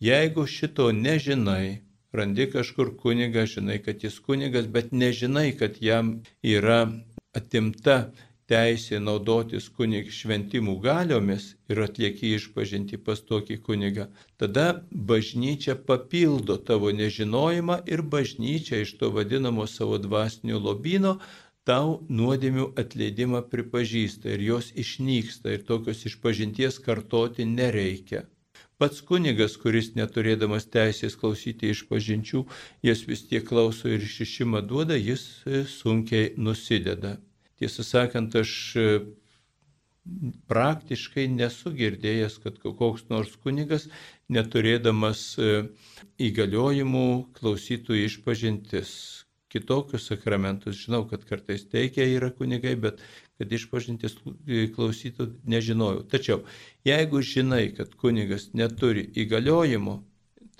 Jeigu šito nežinai, randi kažkur kunigą, žinai, kad jis kunigas, bet nežinai, kad jam yra atimta teisė naudotis kunig šventimų galiomis ir atlieki išpažinti pas tokį kunigą, tada bažnyčia papildo tavo nežinojimą ir bažnyčia iš to vadinamo savo dvasinio lobino tau nuodėmių atleidimą pripažįsta ir jos išnyksta ir tokios išpažinties kartoti nereikia. Pats kunigas, kuris neturėdamas teisės klausyti išpažinčių, jas vis tiek klauso ir išišimą duoda, jis sunkiai nusideda. Tiesą sakant, aš e, praktiškai nesu girdėjęs, kad koks nors kunigas, neturėdamas e, įgaliojimų, klausytų išpažintis kitokius sakramentus. Žinau, kad kartais teikia yra kunigai, bet kad išpažintis klausytų, nežinojau. Tačiau, jeigu žinai, kad kunigas neturi įgaliojimų,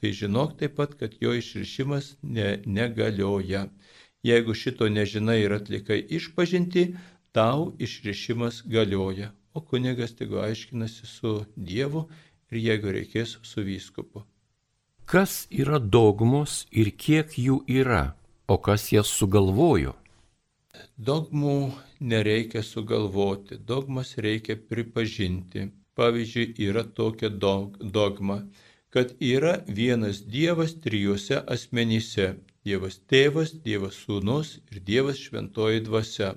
tai žinok taip pat, kad jo išrišimas ne, negalioja. Jeigu šito nežinai ir atlikai išpažinti, tau išrišimas galioja, o kunigas tegu aiškinasi su Dievu ir jeigu reikės su vyskupu. Kas yra dogmos ir kiek jų yra, o kas jas sugalvojo? Dogmų nereikia sugalvoti, dogmas reikia pripažinti. Pavyzdžiui, yra tokia dogma, kad yra vienas Dievas trijuose asmenyse Dievas tėvas, Dievas sūnus ir Dievas šventoji dvasia.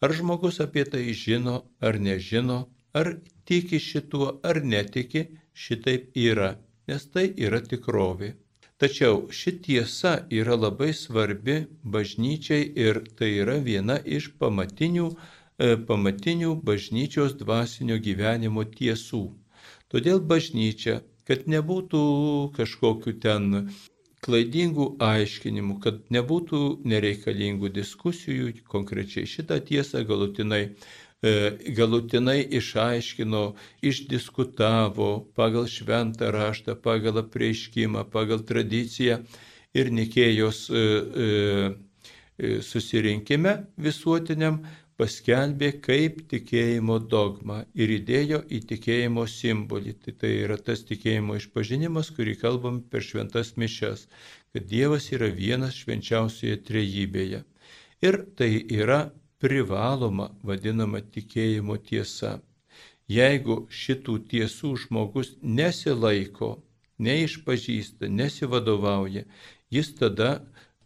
Ar žmogus apie tai žino ar nežino, ar tiki šituo ar netiki, šitaip yra, nes tai yra tikrovė. Tačiau ši tiesa yra labai svarbi bažnyčiai ir tai yra viena iš pamatinių, e, pamatinių bažnyčios dvasinio gyvenimo tiesų. Todėl bažnyčia, kad nebūtų kažkokiu ten klaidingų aiškinimų, kad nebūtų nereikalingų diskusijų, konkrečiai šitą tiesą galutinai, galutinai išaiškino, išdiskutavo pagal šventą raštą, pagal apreiškimą, pagal tradiciją ir Nikėjos e, e, susirinkime visuotiniam paskelbė kaip tikėjimo dogmą ir įdėjo į tikėjimo simbolį. Tai, tai yra tas tikėjimo išpažinimas, kurį kalbam per šventas mišes, kad Dievas yra vienas švenčiausioje trejybėje. Ir tai yra privaloma vadinama tikėjimo tiesa. Jeigu šitų tiesų žmogus nesilaiko, neišpažįsta, nesivadovauja, jis tada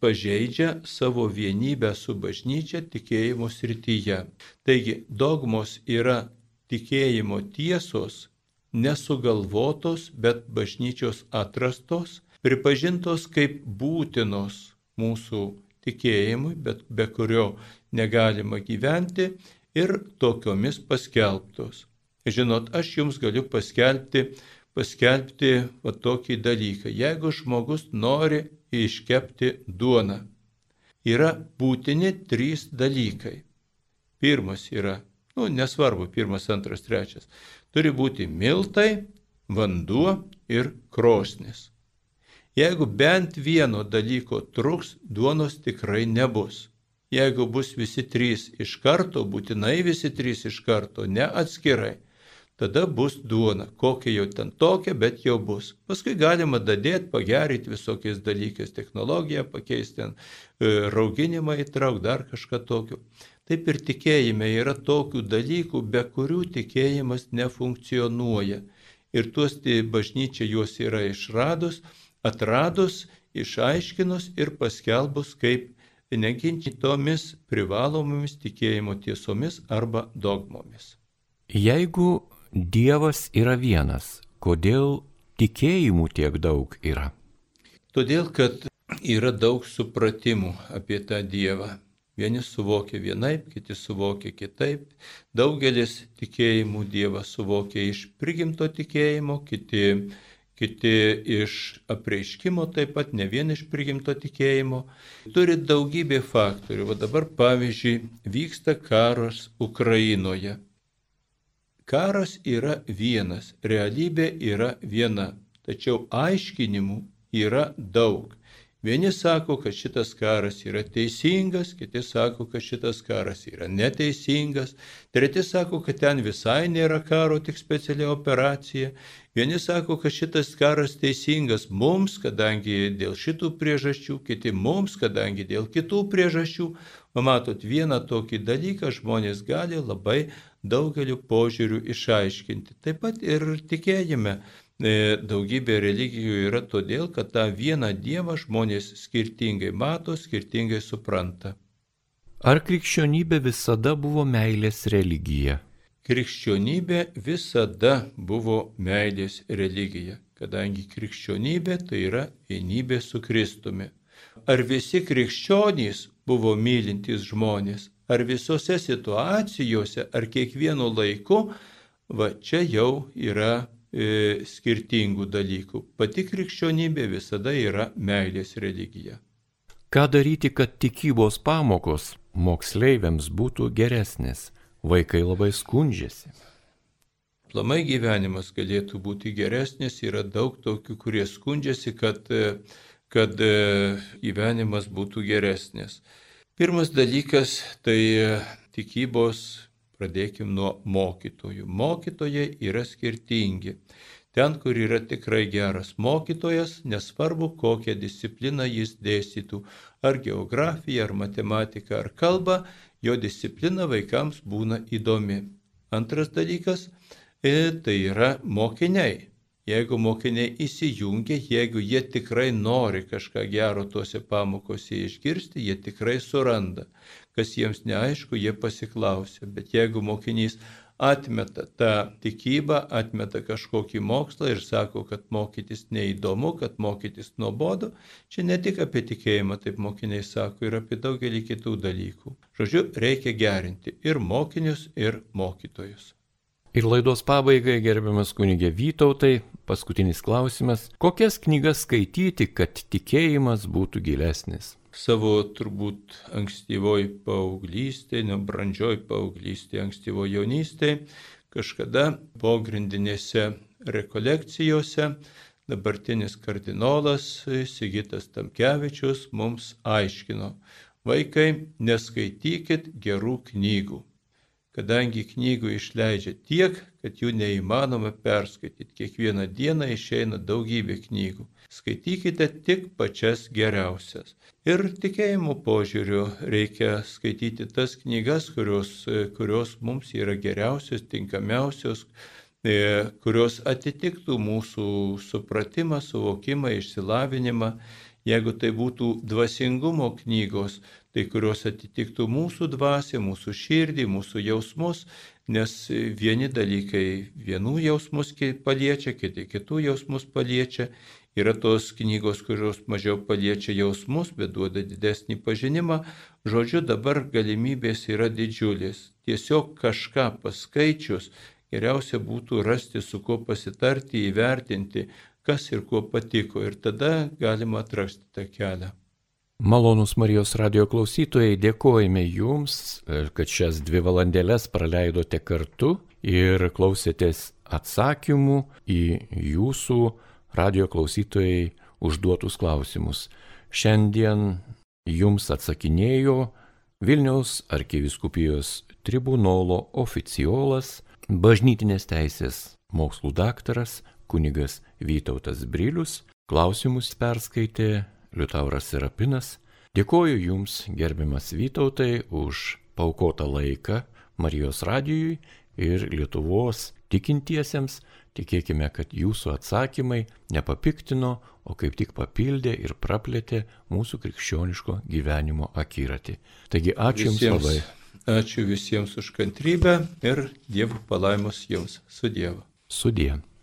pažeidžia savo vienybę su bažnyčia tikėjimo srityje. Taigi dogmos yra tikėjimo tiesos, nesugalvotos, bet bažnyčios atrastos, pripažintos kaip būtinos mūsų tikėjimui, bet be kurio negalima gyventi ir tokiomis paskelbtos. Žinot, aš jums galiu paskelbti, paskelbti va tokį dalyką. Jeigu žmogus nori iškepti duoną, yra būtini trys dalykai. Pirmas yra, nu, nesvarbu, pirmas, antras, trečias. Turi būti miltai, vanduo ir krosnis. Jeigu bent vieno dalyko truks, duonos tikrai nebus. Jeigu bus visi trys iš karto, būtinai visi trys iš karto, ne atskirai, tada bus duona, kokia jau ten tokia, bet jau bus. Paskui galima dadėti, pagerinti visokiais dalykais, technologiją pakeisti, ten, e, rauginimą įtraukti, dar kažką tokio. Taip ir tikėjime yra tokių dalykų, be kurių tikėjimas nefunkcionuoja. Ir tuos bažnyčia juos yra išradus, atradus, išaiškinus ir paskelbus kaip neginčytomis privalomomis tikėjimo tiesomis arba dogmomis. Jeigu Dievas yra vienas, kodėl tikėjimų tiek daug yra? Todėl, kad yra daug supratimų apie tą Dievą. Vieni suvokia vienaip, kiti suvokia kitaip. Daugelis tikėjimų Dievą suvokia iš prigimto tikėjimo, kiti kiti iš apreiškimo taip pat, ne vien iš prigimto tikėjimo. Turi daugybė faktorių. O dabar, pavyzdžiui, vyksta karas Ukrainoje. Karas yra vienas, realybė yra viena, tačiau aiškinimų yra daug. Vieni sako, kad šitas karas yra teisingas, kiti sako, kad šitas karas yra neteisingas, treti sako, kad ten visai nėra karo, tik speciali operacija. Vieni sako, kad šitas karas teisingas mums, kadangi dėl šitų priežasčių, kiti mums, kadangi dėl kitų priežasčių. Matot, vieną tokį dalyką žmonės gali labai daugeliu požiūrių išaiškinti. Taip pat ir tikėjime daugybė religijų yra todėl, kad tą vieną Dievą žmonės skirtingai mato, skirtingai supranta. Ar krikščionybė visada buvo meilės religija? Krikščionybė visada buvo meilės religija, kadangi krikščionybė tai yra vienybė su Kristumi. Ar visi krikščionys buvo mylintys žmonės, ar visose situacijose, ar kiekvienu laiku, va čia jau yra e, skirtingų dalykų. Pati krikščionybė visada yra meilės religija. Ką daryti, kad tikybos pamokos moksleiviams būtų geresnės? Vaikai labai skundžiasi. Plamai gyvenimas galėtų būti geresnis, yra daug tokių, kurie skundžiasi, kad, kad e, gyvenimas būtų geresnis. Pirmas dalykas tai tikybos Pradėkim nuo mokytojų. Mokytojai yra skirtingi. Ten, kur yra tikrai geras mokytojas, nesvarbu, kokią discipliną jis dėstytų, ar geografiją, ar matematiką, ar kalbą, jo disciplina vaikams būna įdomi. Antras dalykas e, - tai yra mokiniai. Jeigu mokiniai įsijungia, jeigu jie tikrai nori kažką gero tuose pamokose išgirsti, jie tikrai suranda. Kas jiems neaišku, jie pasiklausia. Bet jeigu mokinys atmeta tą tikybą, atmeta kažkokį mokslą ir sako, kad mokytis neįdomu, kad mokytis nuobodu, čia ne tik apie tikėjimą, taip mokiniai sako, ir apie daugelį kitų dalykų. Žodžiu, reikia gerinti ir mokinius, ir mokytojus. Ir laidos pabaigai, gerbiamas kunigė Vytautai, paskutinis klausimas. Kokias knygas skaityti, kad tikėjimas būtų gilesnis? Savo turbūt ankstyvoj paauglystėje, nebrandžioj paauglystėje, ankstyvo jaunystėje, kažkada pogrindinėse rekolekcijose dabartinis kardinolas Sigitas Tamkevičius mums aiškino, vaikai, neskaitykit gerų knygų kadangi knygų išleidžia tiek, kad jų neįmanoma perskaityti. Kiekvieną dieną išeina daugybė knygų. Skaitykite tik pačias geriausias. Ir tikėjimo požiūriu reikia skaityti tas knygas, kurios, kurios mums yra geriausios, tinkamiausios, e, kurios atitiktų mūsų supratimą, suvokimą, išsilavinimą. Jeigu tai būtų dvasingumo knygos, tai kurios atitiktų mūsų dvasę, mūsų širdį, mūsų jausmus, nes vieni dalykai vienų jausmus paliečia, kiti kitų jausmus paliečia. Yra tos knygos, kurios mažiau paliečia jausmus, bet duoda didesnį pažinimą. Žodžiu, dabar galimybės yra didžiulės. Tiesiog kažką paskaičius, geriausia būtų rasti, su kuo pasitarti, įvertinti, kas ir kuo patiko. Ir tada galima atrasti tą kelią. Malonus Marijos radio klausytojai, dėkojame Jums, e, kad šias dvi valandėlės praleidote kartu ir klausėtės atsakymų į Jūsų radio klausytojai užduotus klausimus. Šiandien Jums atsakinėjo Vilniaus arkiviskupijos tribunolo oficiolas, bažnytinės teisės mokslų daktaras kunigas Vytautas Brilius, klausimus perskaitė Liutauras Serapinas. Dėkoju Jums, gerbiamas Vytautai, už paukotą laiką Marijos radijui ir Lietuvos tikintiesiems. Tikėkime, kad Jūsų atsakymai nepapiktino, o kaip tik papildė ir praplėtė mūsų krikščioniško gyvenimo akiratį. Taigi ačiū visiems, Jums labai. Ačiū visiems už kantrybę ir Dievo palaimos Jums. Su Dievu. Su Dievu.